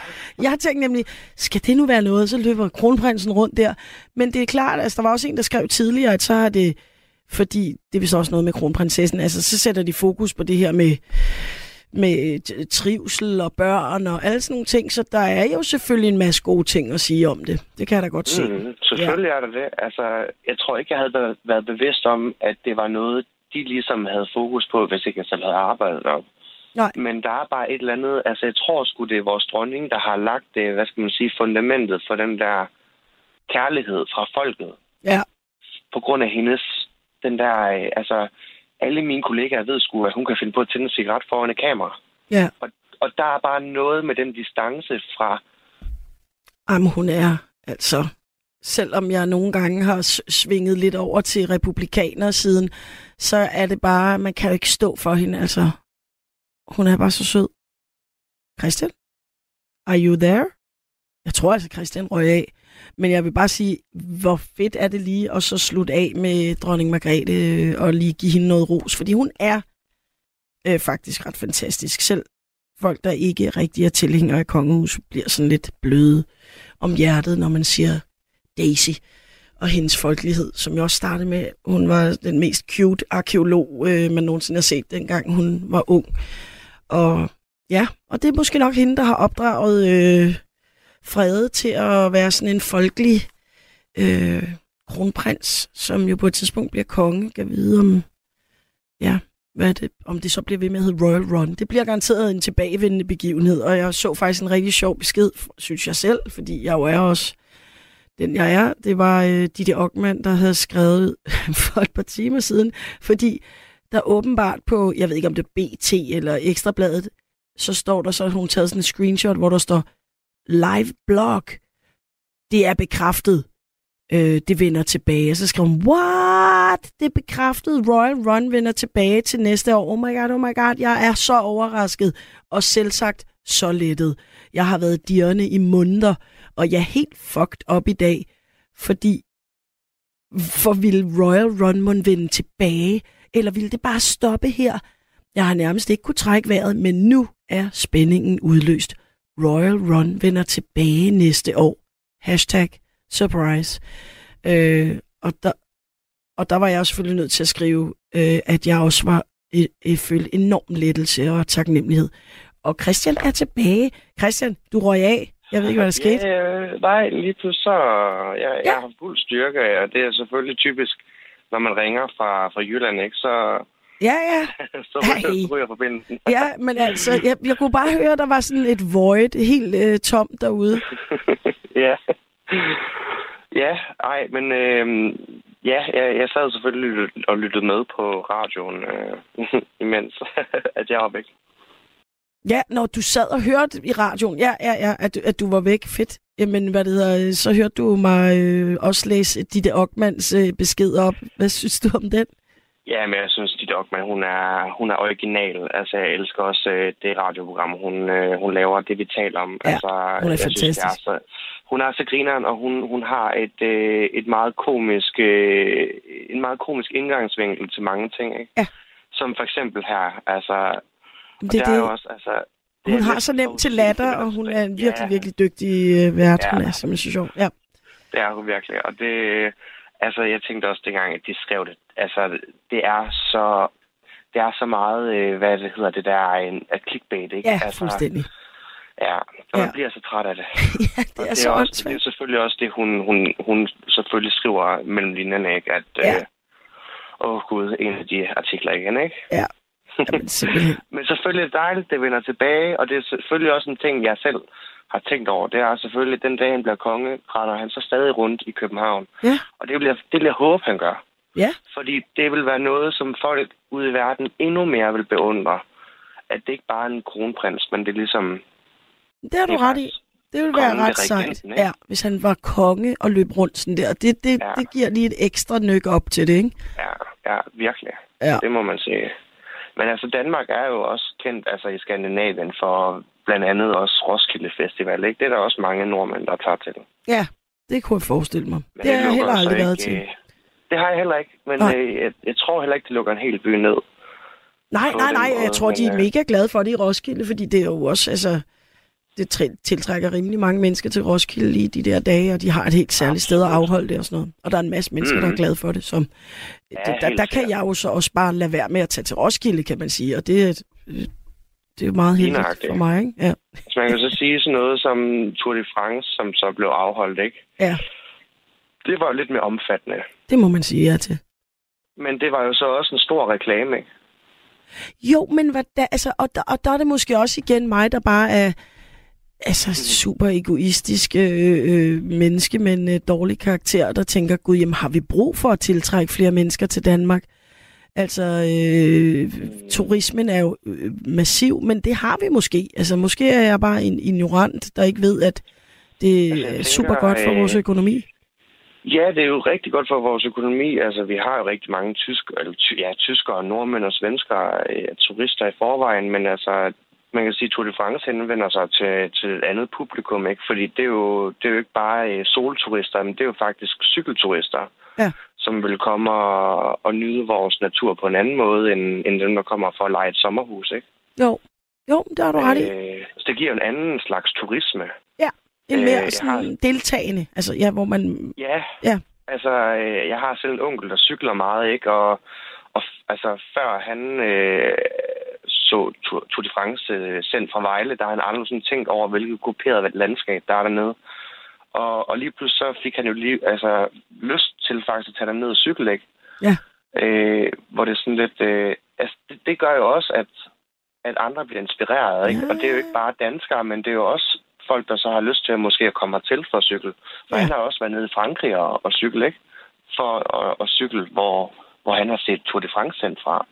jeg har tænkt nemlig, skal det nu være noget, så løber kronprinsen rundt der. Men det er klart, altså der var også en, der skrev tidligere, at så har det, fordi det er vist også noget med kronprinsessen, altså så sætter de fokus på det her med, med t- trivsel og børn og alle sådan nogle ting, så der er jo selvfølgelig en masse gode ting at sige om det. Det kan jeg da godt se. Mm, selvfølgelig ja. er der det. Altså, jeg tror ikke, jeg havde været- været bevidst om, at det var noget, de ligesom havde fokus på, hvis ikke jeg selv havde arbejdet op. Nej. Men der er bare et eller andet, altså jeg tror sgu, det er vores dronning, der har lagt det, hvad skal man sige, fundamentet for den der kærlighed fra folket. Ja. På grund af hendes, den der, øh, altså alle mine kollegaer ved sgu, at hun kan finde på at tænde en cigaret foran et kamera. Ja. Og, og der er bare noget med den distance fra, Jamen, hun er altså... Selvom jeg nogle gange har svinget lidt over til republikaner siden, så er det bare, man kan jo ikke stå for hende, altså. Hun er bare så sød. Christian? Are you there? Jeg tror altså, Christian røg af. Men jeg vil bare sige, hvor fedt er det lige at så slutte af med dronning Margrethe øh, og lige give hende noget ros, fordi hun er øh, faktisk ret fantastisk. Selv folk, der ikke rigtig er tilhængere af kongehus, bliver sådan lidt bløde om hjertet, når man siger Daisy og hendes folkelighed, som jeg også startede med. Hun var den mest cute arkeolog, øh, man nogensinde har set, dengang hun var ung. Og ja, og det er måske nok hende, der har opdraget øh, Frede til at være sådan en folkelig øh, kronprins, som jo på et tidspunkt bliver konge. Kan vide om, ja, hvad det, om det så bliver ved med at hedde Royal Run. Det bliver garanteret en tilbagevendende begivenhed, og jeg så faktisk en rigtig sjov besked, synes jeg selv, fordi jeg jo er også den jeg er. Det var øh, Ditte Ockmann, der havde skrevet for et par timer siden, fordi der åbenbart på, jeg ved ikke om det er BT eller Ekstrabladet, så står der så, at hun taget sådan en screenshot, hvor der står live blog. Det er bekræftet. Øh, det vender tilbage. Og så skriver hun, what? Det er bekræftet. Royal Run vender tilbage til næste år. Oh my god, oh my god. Jeg er så overrasket. Og selv sagt så lettet. Jeg har været dirrende i måneder, og jeg er helt fucked op i dag, fordi for vil Royal Run mon vende tilbage, eller ville det bare stoppe her? Jeg har nærmest ikke kunne trække vejret, men nu er spændingen udløst. Royal Run vender tilbage næste år. Hashtag surprise. Øh, og, der, og der var jeg selvfølgelig nødt til at skrive, øh, at jeg også var et, et følte enorm lettelse og taknemmelighed. Og Christian er tilbage. Christian, du røg af. Jeg ved ikke, hvad der skete. Ja, øh, nej, lige pludselig så... Jeg. Ja. jeg har fuld styrke, og det er selvfølgelig typisk når man ringer fra, fra Jylland, ikke, så, Ja, ja. så ryger, ryger forbindelsen. Ja, men altså, jeg, jeg kunne bare høre, der var sådan et void, helt øh, tomt derude. ja. Ja, ej, men øh, ja, jeg, jeg sad selvfølgelig og lyttede med på radioen, øh, imens at jeg var væk. Ja, når du sad og hørte i radioen, ja, ja, ja, at, du- at du var væk, fedt. Jamen, hvad det hedder, øh, så hørte du mig øh, også læse Ditte Ockmans øh, besked op. Hvad synes du om den? Ja, men jeg synes, Ditte Ockmann, hun er, hun er original. Altså, jeg elsker også øh, det radioprogram, hun, øh, hun laver, det vi taler om. Ja, altså, hun er jeg Synes, det er fantastisk. så, hun er så grineren, og hun, hun har et, øh, et meget komisk, øh, en meget komisk indgangsvinkel til mange ting, ikke? Ja. Som for eksempel her, altså... Det, det, er det er det, jo også, altså... det hun er har så nemt til latter, og hun er en virkelig, Ja. virkelig dygtig øh, vært. Ja. Hun er simpelthen så sjov. Ja. Det er hun virkelig. Og det, altså, jeg tænkte også dengang, at de skrev det. Altså, det er så, det er så meget, øh, hvad det hedder, det der en, at clickbait, ikke? ja, altså, fuldstændig. Ja, og man Ja. bliver så træt af det. ja, Og det er så også, det er selvfølgelig også det, hun, hun, hun selvfølgelig skriver mellem linjerne, ikke? At, Ja. øh, åh gud, en af de artikler igen, ikke? Ja. Jamen, simpelthen. Men selvfølgelig er det dejligt, det vender tilbage, og det er selvfølgelig også en ting, jeg selv har tænkt over. Det er selvfølgelig, den dag han bliver konge, render han så stadig rundt i København. Ja. Og det jeg, det jeg håbe, han gør. Ja, Fordi det vil være noget, som folk ude i verden endnu mere vil beundre. At det ikke bare er en kronprins, men det er ligesom... det har du det ret i. Det ville være ret sejt, ja, hvis han var konge og løb rundt sådan der. Det, det, Ja. det giver lige et ekstra nyk op til det, ikke? Ja, ja virkelig. Ja. Det må man sige. Men altså, Danmark er jo også kendt altså, i Skandinavien for blandt andet også Roskilde Festival. Ikke? Det er der også mange nordmænd, der tager til. Ja, det kunne jeg forestille mig. Men det har jeg heller aldrig været ikke, til. Det har jeg heller ikke, men Nej. øh, jeg, jeg tror heller ikke, det lukker en hel by ned. Nej, nej, nej, måde, jeg tror, de er øh, mega glade for det i Roskilde, fordi det er jo også, altså, det træ- tiltrækker rimelig mange mennesker til Roskilde i de der dage, og de har et helt særligt sted at Absolut. afholde det og sådan noget. Og der er en masse mennesker, mm. der er Mhm. glade for det. Som, Ja, det, der, der kan jeg jo så også bare lade være med at tage til Roskilde, kan man sige, og det det er jo meget Lige heldigt for mig, ikke? Ja. Så man kan så sige sådan noget som Tour de France, som så blev afholdt, ikke? ja, Det var lidt mere omfattende. det må man sige ja til. Men det var jo så også en stor reklame, ikke? Jo, men hvad der, altså, og, der, og der er det måske også igen mig, der bare er altså, super egoistisk øh, øh, menneske med en øh, dårlig karakter, der tænker, gud, jamen har vi brug for at tiltrække flere mennesker til Danmark? Altså, øh, turismen er jo øh, massiv, men det har vi måske. Altså, måske er jeg bare en ignorant, der ikke ved, at det Altså, er super tænker, godt for øh, vores økonomi. Ja, det er jo rigtig godt for vores økonomi. Altså, vi har jo rigtig mange tysk, eller, ja, tyskere, nordmænd og svenskere, øh, turister i forvejen, men altså, man kan sige, at Tour de France henvender sig til, til et andet publikum, ikke? Fordi det er jo, det er jo ikke bare øh, solturister, men det er jo faktisk cykelturister, Ja. som vil komme og, og nyde vores natur på en anden måde, end, end dem, der kommer for at lege et sommerhus, ikke? Jo, jo, det har du ret i. Øh, så det giver en anden slags turisme. En øh, mere jeg sådan har- deltagende, altså ja, hvor man... Ja. Ja. Altså, øh, jeg har selv en onkel, der cykler meget, ikke? Og, og altså, før han øh, så Tour Tour de France øh, sendt fra Vejle, der har han aldrig sådan tænkt over, hvilket grupperet landskab der er dernede. Og, og lige pludselig så fik han jo lige, altså, lyst til faktisk at tage derned og cykle, ikke? Ja. Øh, hvor det er sådan lidt... Øh, altså, det, det gør jo også, at, at andre bliver inspireret, ikke? Ja. Og det er jo ikke bare danskere, men det er jo også folk, der så har lyst til at måske at komme hertil for at cykle. For Ja. han har også været nede i Frankrig og, og cykle, ikke? For at, at cykle, hvor, hvor han har set Tour de France sendt fra.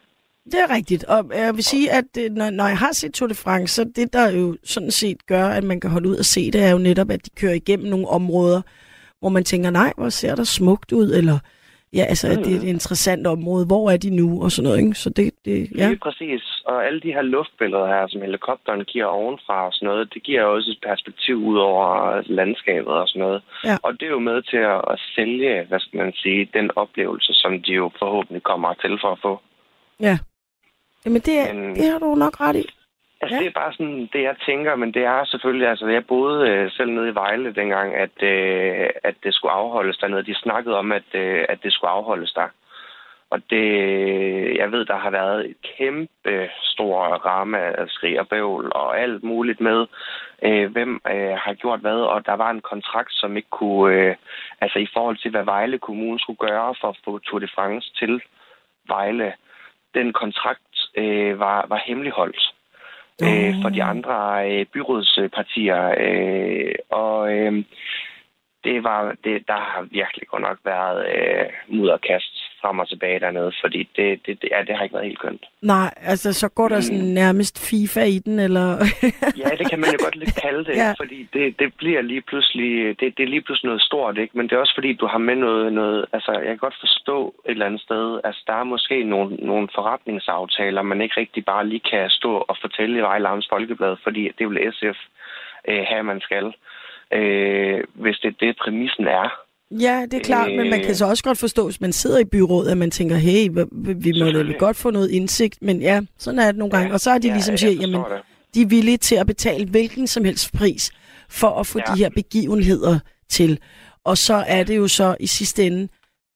Det er rigtigt, og jeg vil sige, at øh, når, når jeg har set Tour de France, så det, der jo sådan set gør, at man kan holde ud og se det, er jo netop, at de kører igennem nogle områder, hvor man tænker, nej, hvor ser der smukt ud, eller ja, altså, at det er et interessant område, hvor er de nu, og sådan noget, ikke? Så det, det ja. Lige præcis. Og alle de her luftbilleder her, som helikopteren giver ovenfra og sådan noget, det giver også et perspektiv ud over landskabet og sådan noget. Ja. Og det er jo med til at, at sælge, hvad skal man sige, den oplevelse, som de jo forhåbentlig kommer til for at få. ja. Jamen, det, er, Men- det har du nok ret i. Altså, Ja. det er bare sådan, det jeg tænker, men det er selvfølgelig, altså, jeg boede øh, selv nede i Vejle dengang, at, øh, at det skulle afholdes dernede. De snakkede om, at, øh, at det skulle afholdes der. Og det, jeg ved, der har været et kæmpe stor ramme af skrig og bøvl og alt muligt med, øh, hvem øh, har gjort hvad, og der var en kontrakt, som ikke kunne, øh, altså i forhold til, hvad Vejle Kommune skulle gøre for at få Tour de France til Vejle, den kontrakt øh, var, var hemmeligholdt øh, for de andre øh, byrådspartier. Øh, og øh, det var, det, der har virkelig godt nok været øh, mudderkast frem og tilbage dernede, fordi det, det, det, ja, det har ikke været helt kønt. Nej, altså så går der sådan mm. nærmest FIFA i den, eller? ja, det kan man jo godt lidt kalde det, ja. fordi det, det bliver lige pludselig, det, det er lige pludselig noget stort, ikke? Men det er også fordi, du har med noget, noget, altså jeg kan godt forstå et eller andet sted, altså der er måske nogle, nogle forretningsaftaler, man ikke rigtig bare lige kan stå og fortælle i Vejle Folkeblad, fordi det vil SF øh, have, man skal øh, hvis det er det, præmissen er. Ja, det er klart, øh, men man kan så også godt forstå, hvis man sidder i byrådet, at man tænker, hey, vi må da godt få noget indsigt, men ja, sådan er det nogle gange. Ja, og så er de ja, ligesom siger, jamen, det. de er villige til at betale hvilken som helst pris for at få ja. de her begivenheder til. Og så er det jo så i sidste ende,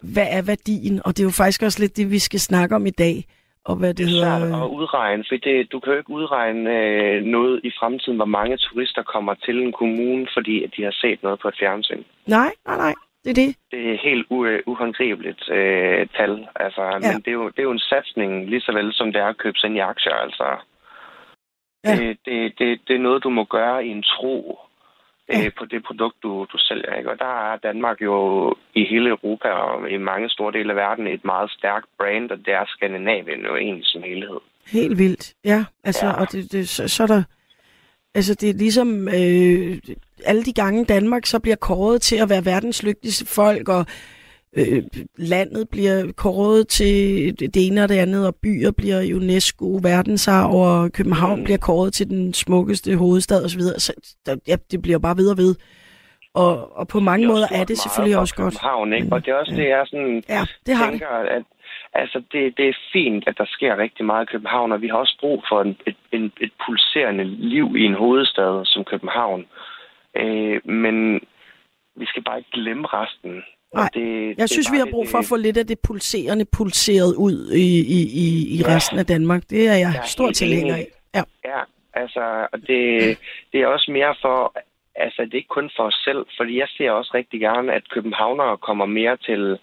hvad er værdien? Og det er jo faktisk også lidt det, vi skal snakke om i dag og hvad det, det er hedder... at udregne, for det, du kan jo ikke udregne øh, noget i fremtiden, hvor mange turister kommer til en kommune, fordi at de har set noget på et fjernsyn. Nej, nej, nej. Det er det. Det er helt u- uhåndgribeligt øh, tal. Altså, ja. Men det er, jo, det er jo en satsning, lige så vel som det er at købe sig ind i aktier. Altså. Ja. Det, det, det, det er noget, du må gøre i en tro ja. øh, på det produkt, du, du sælger. Ikke? Og der er Danmark jo i hele Europa og i mange store dele af verden et meget stærkt brand, og det er Skandinavien jo egentlig som helhed. Helt vildt, ja. Altså, ja. Og det, det, så, så er der... Altså, det er ligesom øh, alle de gange Danmark så bliver kåret til at være verdens lykkeligste folk, og øh, landet bliver kåret til det ene og det andet, og byer bliver UNESCO verdensarv, og København mm. bliver kåret til den smukkeste hovedstad osv. Så der, ja, det bliver bare videre ved. Og, og på mange måder er det selvfølgelig også godt. København, ikke? Og det er også det, jeg sådan, ja, det har tænker, det. at altså, det, det er fint, at der sker rigtig meget i København, og vi har også brug for en, et, en, et pulserende liv i en hovedstad som København. Øh, men vi skal bare ikke glemme resten. Nej, det, jeg det synes, vi har brug for at få lidt af det pulserende pulseret ud i, i, i, i ja. resten af Danmark. Det er jeg, jeg stor tilhænger af. Ja. ja, altså, og det, det er også mere for, altså det er ikke kun for os selv, fordi jeg ser også rigtig gerne, at københavnere kommer mere til,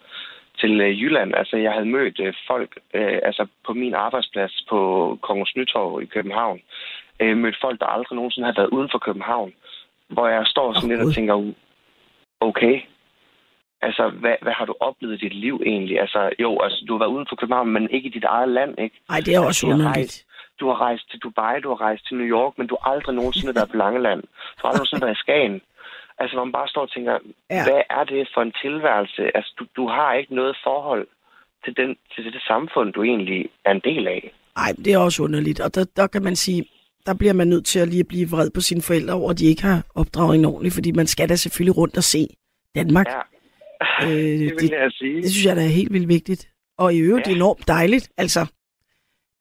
til øh, Jylland. Altså, jeg havde mødt øh, folk øh, altså på min arbejdsplads på Kongens Nytorv i København. Øh, mødt folk, der aldrig nogensinde har været uden for København. Hvor jeg står sådan oh, lidt og tænker, okay, Altså, hvad, hvad har du oplevet i dit liv egentlig? Altså, jo, altså, du har været uden for København, men ikke i dit eget land, ikke? Nej, det er også altså, underligt. Rejst, du har rejst til Dubai, du har rejst til New York, men du har aldrig nogensinde været på Langeland. Du har aldrig nogensinde været i Skagen. Altså, hvor man bare står og tænker, ja. hvad er det for en tilværelse? Altså, du, du har ikke noget forhold til, den, til det samfund, du egentlig er en del af. Nej, det er også underligt. Og der, der kan man sige, der bliver man nødt til at lige blive vred på sine forældre over, at de ikke har opdraget en ordentligt, fordi man skal da selvfølgelig rundt og se Danmark. Ja. Øh, det vil jeg sige. Det synes jeg, der er helt vildt vigtigt. Og i øvrigt ja. enormt dejligt. Altså,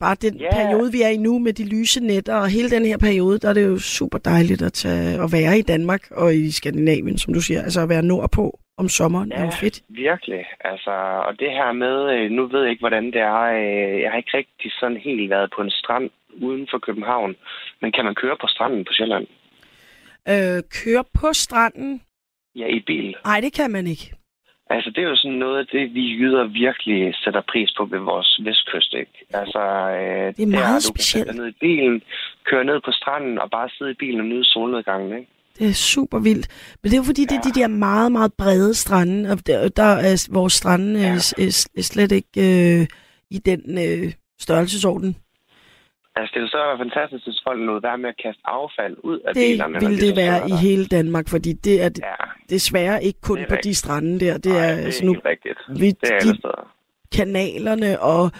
bare den ja. periode, vi er i nu med de lyse netter, og hele den her periode, der er det jo super dejligt at, tage, at være i Danmark og i Skandinavien, som du siger. Altså at være nordpå om sommeren ja, er jo fedt. virkelig. Altså, og det her med, øh, nu ved jeg ikke, hvordan det er. Øh, jeg har ikke rigtig sådan helt været på en strand uden for København. Men kan man køre på stranden på Sjælland? Øh, køre på stranden? Ja, i bil. Nej, det kan man ikke. Altså, det er jo sådan noget af det, vi jyder virkelig sætter pris på ved vores vestkyst, ikke? Altså, øh, det er meget der, specielt. Du kan ned i bilen, køre ned på stranden og bare sidde i bilen og nyde solnedgangen, ikke? Det er super vildt. Men det er jo fordi, ja. det er de der meget, meget brede strande, og der, der er vores strande ja. er, er slet ikke øh, i den øh, størrelsesorden. Altså, det er så fantastisk, hvis folk nåede være med at kaste affald ud af det bilerne. Det vil det være i hele Danmark, fordi det er ja. desværre ikke kun på de strande der. Det Nej, er, det er altså nu, rigtigt. Vi, det er de kanalerne og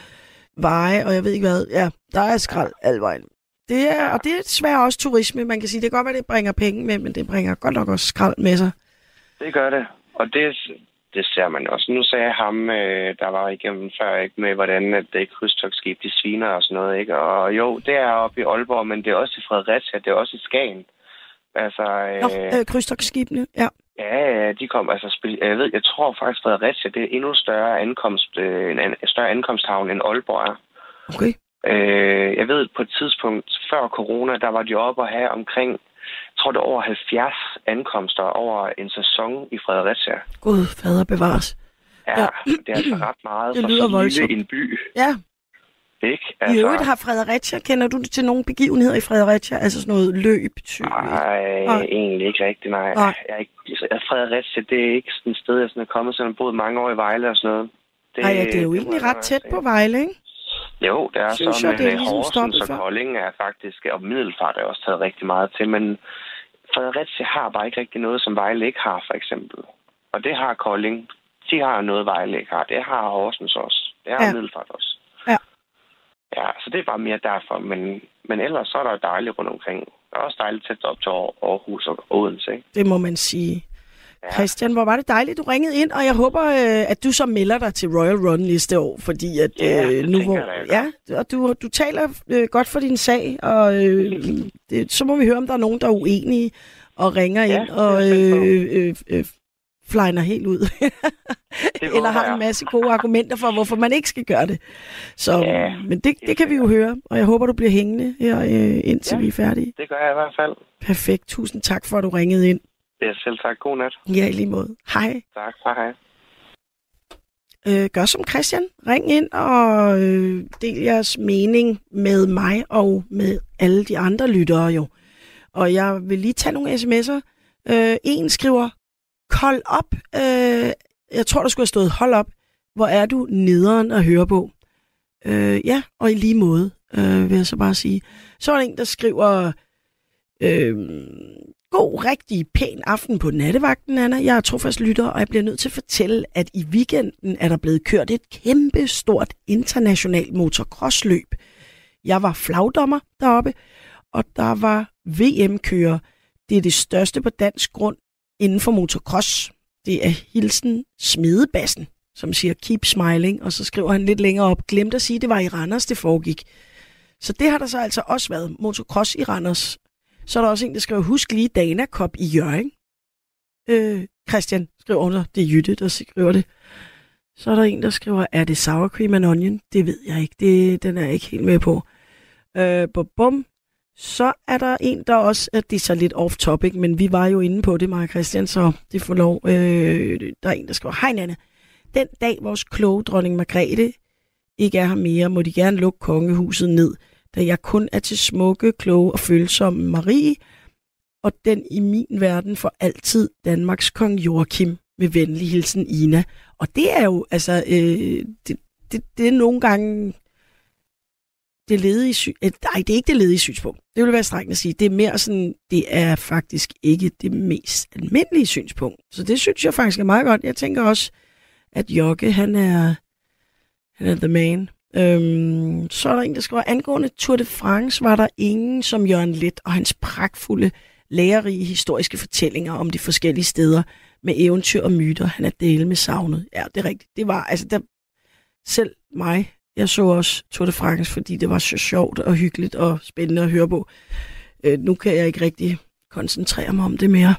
veje, og jeg ved ikke hvad. Ja, der er skrald ja. alvejen. Det er. Og det er desværre også turisme. Man kan sige, det kan godt være, det bringer penge med, men det bringer godt nok også skrald med sig. Det gør det. Og det, det ser man også. Nu sagde ham, øh, der var igennem før, ikke, med hvordan at det krydstogsskib, de sviner og sådan noget, ikke? Og jo, det er oppe i Aalborg, men det er også i Fredericia, det er også i Skagen. Altså, øh, Nå, øh, krydstogsskibene, ja. Ja, ja, de kom, altså, jeg ved, jeg tror faktisk, Fredericia, det er endnu større ankomst, øh, en an- større ankomsthavn end Aalborg er. Okay. Øh, jeg ved, på et tidspunkt før corona, der var de oppe at have omkring, jeg tror det er over 70 ankomster over en sæson i Fredericia. Gud, fader bevares. Ja, Ja. det er altså ret meget Det for lyder så lille voldsomt. en by, Ja, ikke? i øvrigt har Fredericia, kender du til nogle begivenheder i Fredericia? Altså sådan noget løb, tyve? Nej, Nej. egentlig ikke rigtigt, nej. Nej. Jeg er ikke, altså, Fredericia, det er ikke sådan et sted, jeg sådan er kommet, selvom jeg har boet mange år i Vejle og sådan noget. Nej, ja, det er jo egentlig ret tæt på Vejle, ikke? Jo, det er Synes så, jeg, men det er øh, ligesom Horsens og. Kolding er faktisk, og Middelfart er også taget rigtig meget til, men Fredericia har bare ikke rigtig noget, som Vejle ikke har, for eksempel. Og det har Kolding. De har noget, Vejle ikke har. Det har Horsens også. Det har Ja. Middelfart også. Ja. Ja, så det er bare mere derfor. Men, men ellers så er der jo dejligt rundt omkring. Der er også dejligt tæt op til Aar- Aarhus og Odense, ikke? Det må man sige. Ja. Christian, hvor var det dejligt, du ringede ind, og jeg håber, øh, at du så melder dig til Royal Run næste år, fordi at Ja, øh, nu hvor, jeg ja, og du, du taler øh, godt for din sag, og øh, det, så må vi høre, om der er nogen, der er uenige og ringer Ja, ind og øh, øh, øh, flyner helt ud. Eller har en masse gode argumenter for, hvorfor man ikke skal gøre det. Så, Ja, men det, det kan vi jo høre, og jeg håber, du bliver hængende her, øh, indtil Ja. vi er færdige. Det gør jeg i hvert fald. Perfekt. Tusind tak for, at du ringede ind. Det er selv tak. God nat. Ja, i lige måde. Hej. Tak. Hej hej. øh, gør som Christian. Ring ind og øh, del jeres mening med mig og med alle de andre lyttere jo. Og jeg vil lige tage nogle sms'er. Øh, en skriver, kold op. Øh, jeg tror, der skulle have stået, hold op. Hvor er du nederen at høre på? Øh, ja, og i lige måde, øh, vil jeg så bare sige. Så er der en, der skriver, øh, god, rigtig pæn aften på nattevagten, Anna. Jeg er trofast lytter, og jeg bliver nødt til at fortælle, at i weekenden er der blevet kørt et kæmpe stort internationalt motocrossløb. Jeg var flagdommer deroppe, og der var VM-kører. Det er det største på dansk grund inden for motocross. Det er Hilsen Smedebassen, som siger keep smiling, og så skriver han lidt længere op, glemte at sige, at det var i Randers, det foregik. Så det har der så altså også været, motocross i Randers. Så er der også en, der skriver, husk lige Dana Cup i Jørgen. Øh, Christian skriver under, det er Jytte, der skriver det. Så er der en, der skriver, er det sour cream and onion? Det ved jeg ikke, det, den er jeg ikke helt med på. Øh, bum, bum. Så er der en, der også, at det er så lidt off-topic, men vi var jo inde på det, Maja Christian, så det får lov. Øh, der er en, der skriver, hej Nanne, den dag vores kloge dronning Margrethe ikke er her mere, må de gerne lukke kongehuset ned, da jeg kun er til smukke, kloge og følsomme Marie, og den i min verden for altid Danmarks kong Joachim med venlig hilsen Ina. Og det er jo, altså, øh, det, det, det er nogle gange det ledige sy- øh, Nej, det er ikke det ledige synspunkt. Det vil være strengt at sige. Det er mere sådan, det er faktisk ikke det mest almindelige synspunkt. Så det synes jeg faktisk er meget godt. Jeg tænker også, at Jokke, han er, han er the man. Øhm, så er der en, der skriver, angående Tour de France var der ingen som Jørgen Let og hans pragtfulde, lærerige historiske fortællinger om de forskellige steder med eventyr og myter, han er dele med savnet. Ja, det er rigtigt. Det var, altså, der, selv mig, jeg så også Tour de France, fordi det var så sjovt og hyggeligt og spændende at høre på. Øh, nu kan jeg ikke rigtig koncentrere mig om det mere.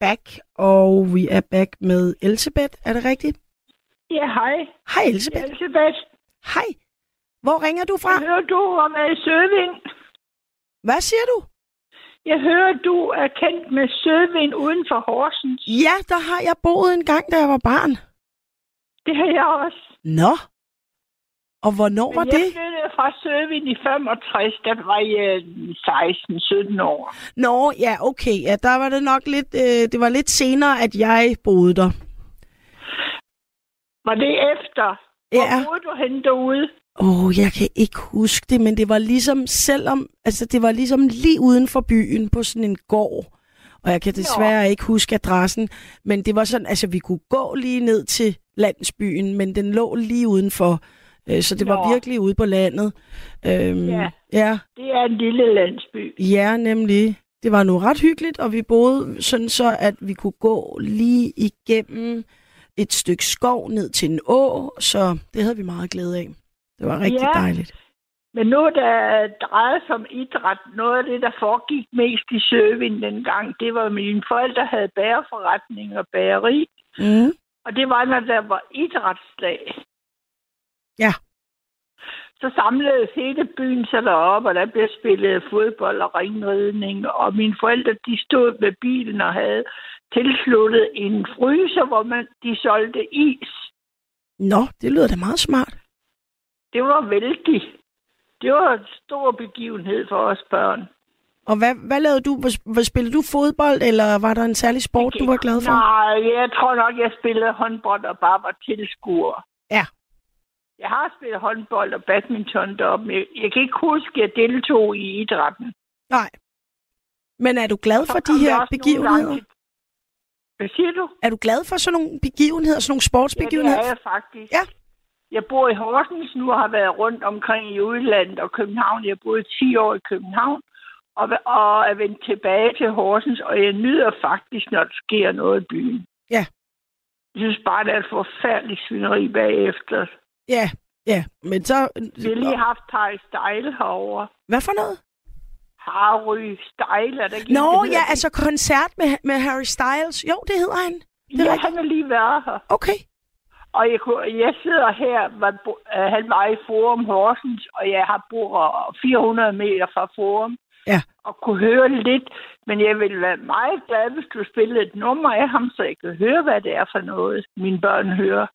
Back, og vi er back med Elisabeth. Er det rigtigt? Ja, hej. Hej Elisabeth. Elisabeth, Hej. Hvor ringer du fra? jeg hører, du er med Søvind. Hvad siger du? Jeg hører, du er kendt med Søvind uden for Horsens. Ja, der har jeg boet en gang, da jeg var barn. Det har jeg også. Nå. Og hvornår var Men jeg det? flyttede fra Søvind i 65, da var jeg 16-17 år. Nå, ja, okay. Ja, der var det nok lidt, øh, det var lidt senere, at jeg boede der. Var det efter? Hvor Ja. boede du henne derude? Åh, oh, jeg kan ikke huske det, men det var ligesom, selvom, altså det var ligesom lige uden for byen på sådan en gård. Og jeg kan desværre ikke huske adressen, men det var sådan, altså vi kunne gå lige ned til landsbyen, men den lå lige udenfor. Øh, Så det var Nå. virkelig ude på landet. Øhm, Ja. ja. Det er en lille landsby. Ja, nemlig. Det var nu ret hyggeligt, og vi boede sådan så, at vi kunne gå lige igennem et stykke skov ned til en å, så det havde vi meget glæde af. Det var rigtig Ja. dejligt. Men noget, der drejede sig om idræt, noget af det, der foregik mest i Søvind dengang, det var, at mine forældre havde bæreforretning og bageri. Mm. Og det var, når der var idrætsdag. Ja. Så samledes hele byen sig derop, og der blev spillet fodbold og ringridning. Og mine forældre, de stod med bilen og havde tilsluttet en fryser, hvor man, de solgte is. Nå, det lyder da meget smart. Det var vældig. Det var en stor begivenhed for os børn. Og hvad, hvad lavede du? Hvad, spillede du fodbold, eller var der en særlig sport, du var glad for? Nej, jeg tror nok, jeg spillede håndbold og bare var tilskuer. Ja. Jeg har spillet håndbold og badminton deroppe, men jeg, kan ikke huske, at jeg deltog i idrætten. Nej. Men er du glad for de her begivenheder? gange til- Hvad siger du? Er du glad for sådan nogle begivenheder, sådan nogle Ja, det sportsbegivenheder? er jeg faktisk. Ja. Jeg bor i Horsens nu og har været rundt omkring i udlandet og København. Jeg boet 10 år i København og, og er vendt tilbage til Horsens, og jeg nyder faktisk, når der sker noget i byen. Ja. Jeg synes bare, det er et forfærdeligt svineri bagefter. Ja, ja. Men så... Vi har lige haft Harry Style herovre. Hvad for noget? Harry Style, er der ikke Nå, hedder ja, det? altså koncert med, med Harry Styles. Jo, det hedder han. det Ja, han har lige været her. Okay. Og jeg, kunne, jeg sidder her, var, øh, han var i Forum Horsens, og jeg har bor 400 meter fra Forum. Ja. Og kunne høre lidt, men jeg ville være meget glad, hvis du spillede et nummer af ham, så jeg kan høre, hvad det er for noget, mine børn hører.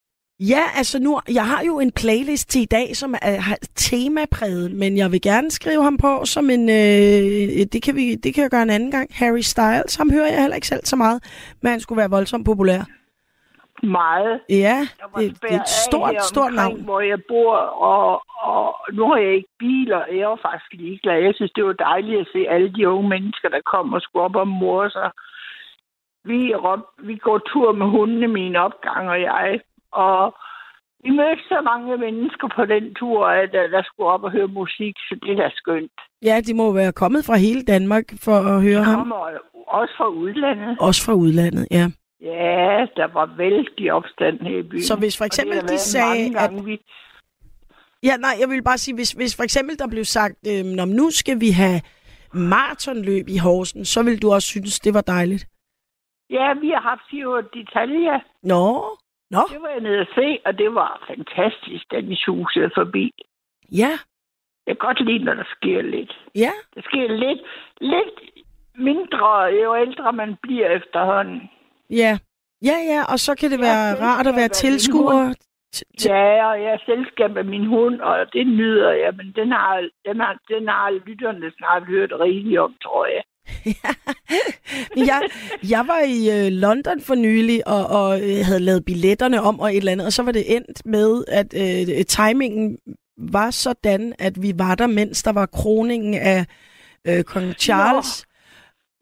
Ja, altså nu, jeg har jo en playlist til i dag, som er temapræget, men jeg vil gerne skrive ham på som en, øh, det, kan vi, det kan jeg gøre en anden gang. Harry Styles, ham hører jeg heller ikke selv så meget, men han skulle være voldsomt populær. Meget. Ja, det, det er et stort, stort navn. hvor jeg bor, og, og nu har jeg ikke biler. Jeg var faktisk ligeglad. Jeg synes, det var dejligt at se alle de unge mennesker, der kom og skulle op og mor sig. Vi, vi går tur med hundene, min opgang og jeg, og vi mødte så mange mennesker på den tur, at der, der skulle op og høre musik, så det er da skønt. Ja, de må være kommet fra hele Danmark for at høre De ham. også fra udlandet. Også fra udlandet, ja. Ja, der var vældig opstand her i byen. Så hvis for eksempel de sagde, at. Vi, Ja, nej, jeg vil bare sige, hvis, hvis for eksempel der blev sagt, øh, Nå, men nu skal vi have maratonløb i Horsen, så vil du også synes, det var dejligt. ja, vi har haft Giro d'Italia. Nå, nå, Det var jeg nede at se, og det var fantastisk, da vi susede forbi. ja, Jeg kan godt lide, når der sker lidt. ja, Der sker lidt, lidt mindre, jo ældre man bliver efterhånden. ja. Ja, ja, og så kan det være rart at være tilskuer. til- til- Ja, og jeg er selskab med min hund, og det nyder jeg, men den har, den har, den har lytterne snart hørt rigeligt om, tror jeg. jeg, jeg var i øh, London for nylig og, og øh, havde lavet billetterne om og et eller andet, og så var det endt med, at øh, timingen var sådan, at vi var der, mens der var kroningen af øh, kong Charles.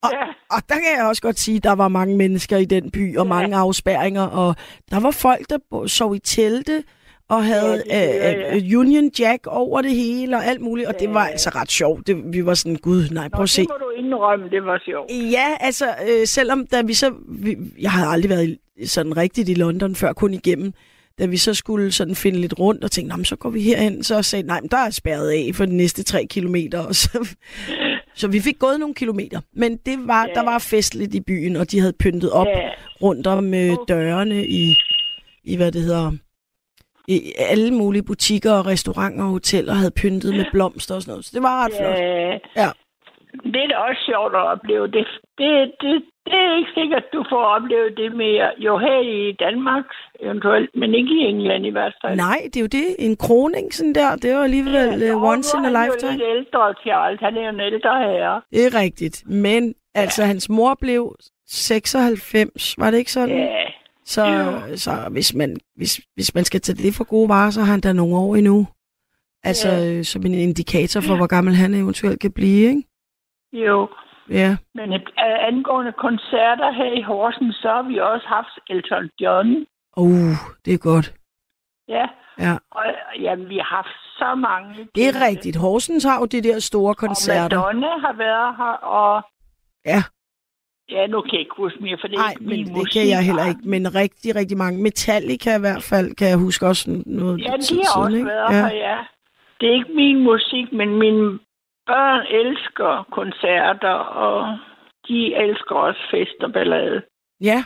Og, Ja. og der kan jeg også godt sige, at der var mange mennesker i den by, og Ja. mange afspærringer, og der var folk, der sov i telte, og havde det hører ja, jeg. øh, Union Jack over det hele, og alt muligt, og det Ja. var altså ret sjovt. Det, vi var sådan, gud, nej, prøv Nå, at se. det må du indrømme, det var sjovt. Ja, altså, øh, selvom da vi så... Vi, jeg havde aldrig været sådan rigtigt i London før, kun igennem. Da vi så skulle sådan finde lidt rundt og tænkte, "Nå, men så går vi herhen, så sagde nej, men der er spærret af for de næste tre kilometer. Og så, så vi fik gået nogle kilometer. Men det var, Ja. der var festligt i byen, og de havde pyntet op Ja. rundt om øh, dørene i, i, hvad det hedder, i alle mulige butikker og restauranter og hoteller havde pyntet med blomster og sådan noget. Så det var ret flot. Ja. Ja. Det er da også sjovt at opleve. Det, det, det, det er ikke sikkert, du får oplevet det mere. Jo, her i Danmark eventuelt, men ikke i England i hvert fald. Nej, det er jo det. En kroning sådan der, det var alligevel Ja, uh, once in er a han jo lifetime. lidt ældre, Charles. Han er jo en ældre herre. Det er rigtigt. Men altså, hans mor blev 96, var det ikke sådan? Ja. Så, så hvis, man, hvis, hvis man skal tage det for gode varer, så har han da nogle år endnu. Altså, Ja. øh, som en indikator for, hvor gammel han eventuelt kan blive, ikke? Jo. Ja. Men uh, angående koncerter her i Horsens, så har vi også haft Elton John. Uh, det er godt. Ja. Ja. Og jamen, vi har haft så mange. Det er rigtigt. Horsens har jo de der store Og koncerter. Madonna har været her, og Ja. ja, nu kan jeg ikke huske mere, for det er Nej, ikke men min det musik. kan jeg heller ikke. Men rigtig, rigtig mange. Metallica i hvert fald, kan jeg huske også noget Ja, de har også ikke? været ja. her, ja. det er ikke min musik, men mine børn elsker koncerter, og de elsker også fest og ballade. Ja.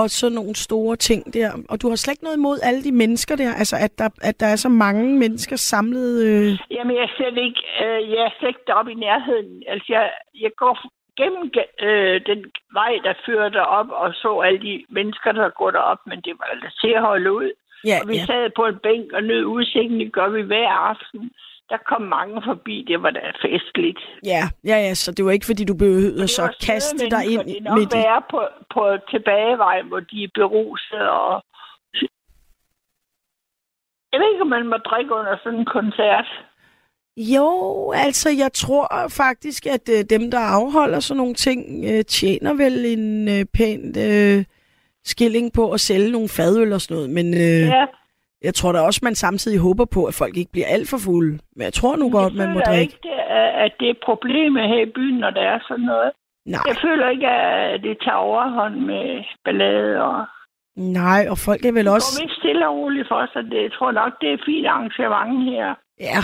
Og så nogle store ting der. Og du har slet ikke noget imod alle de mennesker der? Altså, at der, at der er så mange mennesker samlet... Øh... Jamen, jeg er slet ikke, øh, jeg er slet ikke deroppe i nærheden. Altså, jeg, jeg går gennem øh, den vej, der fører derop, og så alle de mennesker, der går derop, men det var altså til at holde ud. Ja, og vi ja. sad på en bænk og nød udsigten, det gør vi hver aften. Der kom mange forbi, det var da festligt. Ja, ja, ja, så det var ikke, fordi du behøvede Det så kaste dig ind Det nok midt i... være på, på tilbagevej, hvor de er beruset og... Jeg ved ikke, om man må drikke under sådan en koncert. Jo, altså jeg tror faktisk, at øh, dem, der afholder sådan nogle ting, øh, tjener vel en øh, pæn øh, skilling på at sælge nogle fadøl og sådan noget. Men øh, Ja, jeg tror da også, man samtidig håber på, at folk ikke bliver alt for fulde. Men jeg tror nu godt, man må drikke. ikke, det er, at det er problemet her i byen, når der er sådan noget. Nej, Jeg føler ikke, at det tager overhånd med ballade og... nej, og folk er vel Går også... vi stille og roligt for sig. Det, jeg tror nok, det er fint arrangement her. Ja,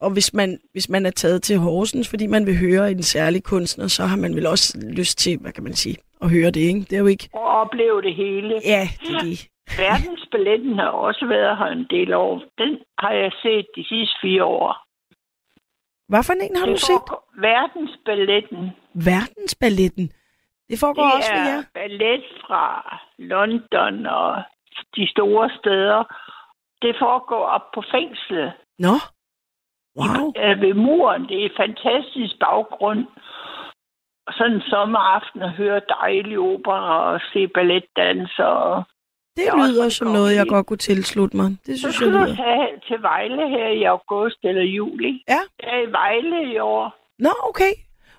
og hvis man, hvis man er taget til Horsens, fordi man vil høre en særlig kunstner, så har man vel også lyst til, hvad kan man sige, at høre det, ikke? Det er jo ikke... Og opleve det hele. Ja, det er det. Verdensballetten har også været her en del år. Den har jeg set de sidste fire år. Hvad for en har du Det set? foregår- Verdensballetten. Verdensballetten. Det foregår Det også ved jer. er ballet fra London og de store steder. Det foregår op på fængslet. Nå. Wow. øh, ved muren. Det er en fantastisk baggrund. Og sådan en sommeraften at høre dejlig opera og se balletdansere. Det også lyder som noget, jeg godt kunne tilslutte mig. Det Så synes jeg skal du lyder. tage til Vejle her i august eller juli. Ja. Jeg er i Vejle i år. Nå, okay.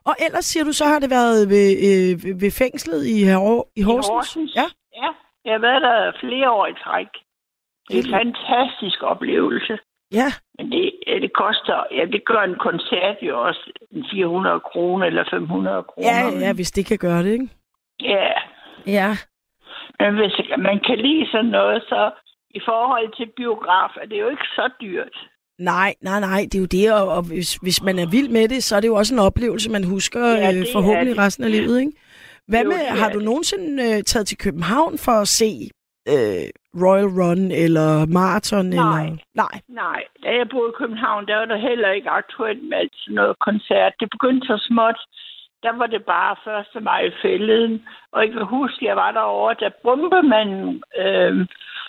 Og ellers siger du, så har det været ved, øh, ved- fængslet i, Hor- i Horsens? Horsens. Ja. Ja, jeg har været der flere år i træk. Det er en fantastisk oplevelse. Ja. Men det, ja, det koster, ja, det gør en koncert jo også en 400 kroner eller 500 kroner. Ja, ja, hvis det kan gøre det, ikke? ja. Ja. Men hvis man kan lide sådan noget, så i forhold til biograf er det jo ikke så dyrt. Nej, nej, nej, det er jo det, og, og hvis, hvis man er vild med det, så er det jo også en oplevelse, man husker Ja, øh, forhåbentlig resten af livet, ikke? Hvad Jo, med, har du nogensinde øh, taget til København for at se øh, Royal Run eller Marathon? Nej. Eller... Nej. Nej, da jeg boede i København, der var der heller ikke aktuelt med sådan noget koncert. Det begyndte så småt. Der var det bare 1. maj i fælleden. Og jeg kan huske, jeg var derovre, da bombemanden øh,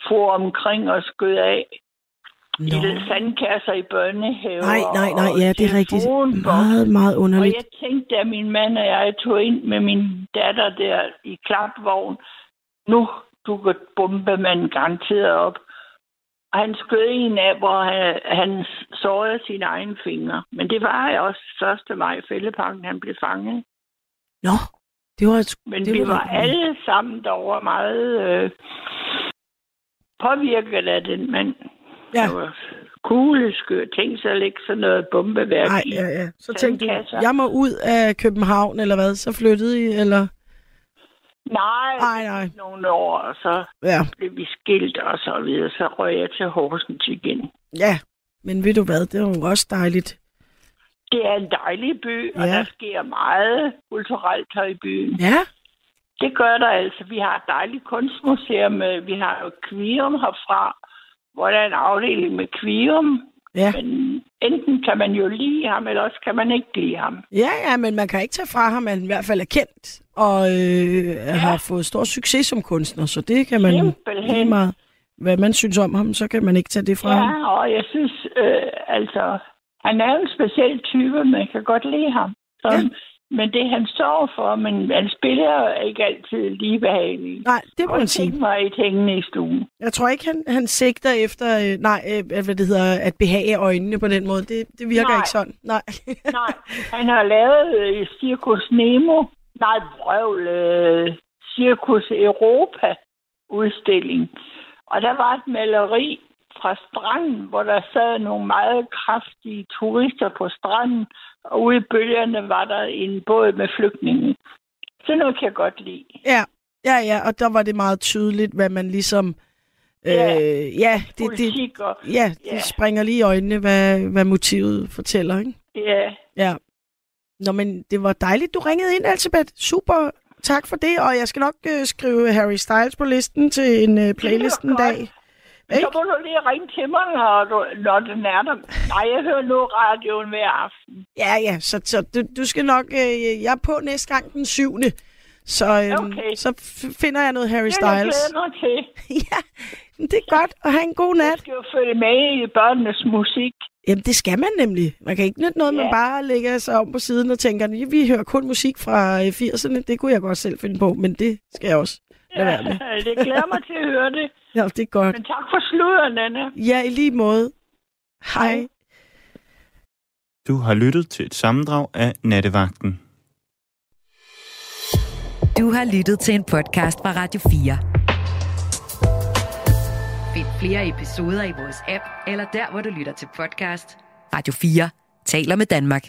for omkring og skød af. Nå. I den sandkasser i børnehave. Nej, nej, nej, ja, det er rigtigt. Meget, meget Og underligt. jeg tænkte, at min mand og jeg tog ind med min datter der i klapvogn. Nu dukker bombemanden garanteret op. Han skød en af, hvor han, han sårede sine egne fingre. Men det var jeg også 1. maj i Fælleparken, han blev fanget. Nå, det var... et- Men det vi var var alle sammen derovre meget øh, påvirket af den mand. Ja. Det var kugleskør. Tænk sig at lægge sådan noget bombeværk Nej, ja, ja. Så tænkte du, Sandkasser. jeg må ud af København, eller hvad? Så flyttede I, eller? Nej, Nej, nej. nogle år, og så Ja, blev vi skilt og så videre. Så røg jeg til Horsens igen. ja. Men ved du hvad, det var jo også dejligt. Det er en dejlig by, og Ja. der sker meget kulturelt her i byen. Ja, Det gør der altså. Vi har et dejligt kunstmuseum. øh, Vi har jo Quirum herfra, hvor der er en afdeling med Quirum. Ja. Men enten kan man jo lide ham, eller også kan man ikke lide ham. Ja, ja, men man kan ikke tage fra ham, at han i hvert fald er kendt, og øh, ja. har fået stor succes som kunstner, så det kan man Simpelthen. lige meget, hvad man synes om ham, så kan man ikke tage det fra ham. Ja, og jeg synes, øh, altså, han er jo en speciel type, man kan godt lide ham. Så, Ja. Men det han står for, men han spiller er ikke altid lige behagelig. Nej, det må man Og sige. tænk mig et hængende i stuen. Jeg tror ikke, han, han sigter efter, øh, nej, øh, hvad det hedder, at behage øjnene på den måde. Det, det virker Nej. ikke sådan. Nej. Nej, han har lavet øh, Circus Nemo. Nej, vrøvl. Øh, Circus Europa udstilling. Og der var et maleri fra stranden, hvor der sad nogle meget kraftige turister på stranden, og ude i bølgerne var der en båd med flygtninge. Så noget kan jeg godt lide. ja, ja, ja, og der var det meget tydeligt, hvad man ligesom Ja. Øh, ja, det, det, politik og... ja, det Ja. springer lige i øjnene, hvad, hvad motivet fortæller, ikke? Ja, Ja. Nå, men det var dejligt, du ringede ind, Elsebeth. Super. Tak for det, og jeg skal nok øh, skrive Harry Styles på listen til en øh, playlist en godt. Dag. så Ikke? må du lige ringe til mig, når, du, når den er der. Nej, jeg hører nu radioen hver aften. Ja, ja, så, så du, du skal nok... Øh, jeg er på næste gang den syvende. Så, øh, Okay. så finder jeg noget Harry Det jeg Styles. glæde mig til. ja, det er godt, og have en god Jeg nat. skal jo følge med i børnenes musik. Jamen, det skal man nemlig. Man kan ikke nytte noget, ja. man bare lægger sig om på siden og tænker, "Ja, vi hører kun musik fra øh, 80'erne. Det kunne jeg godt selv finde på, men det skal jeg også med. det glæder mig til at høre det. Ja, det er godt. Men tak for sluderen, Anna. Ja, i lige måde. Hej. Du har lyttet til et sammendrag af Nattevagten. Du har lyttet til en podcast fra Radio 4. Find flere episoder i vores app, eller der, hvor du lytter til podcast. Radio 4 taler med Danmark.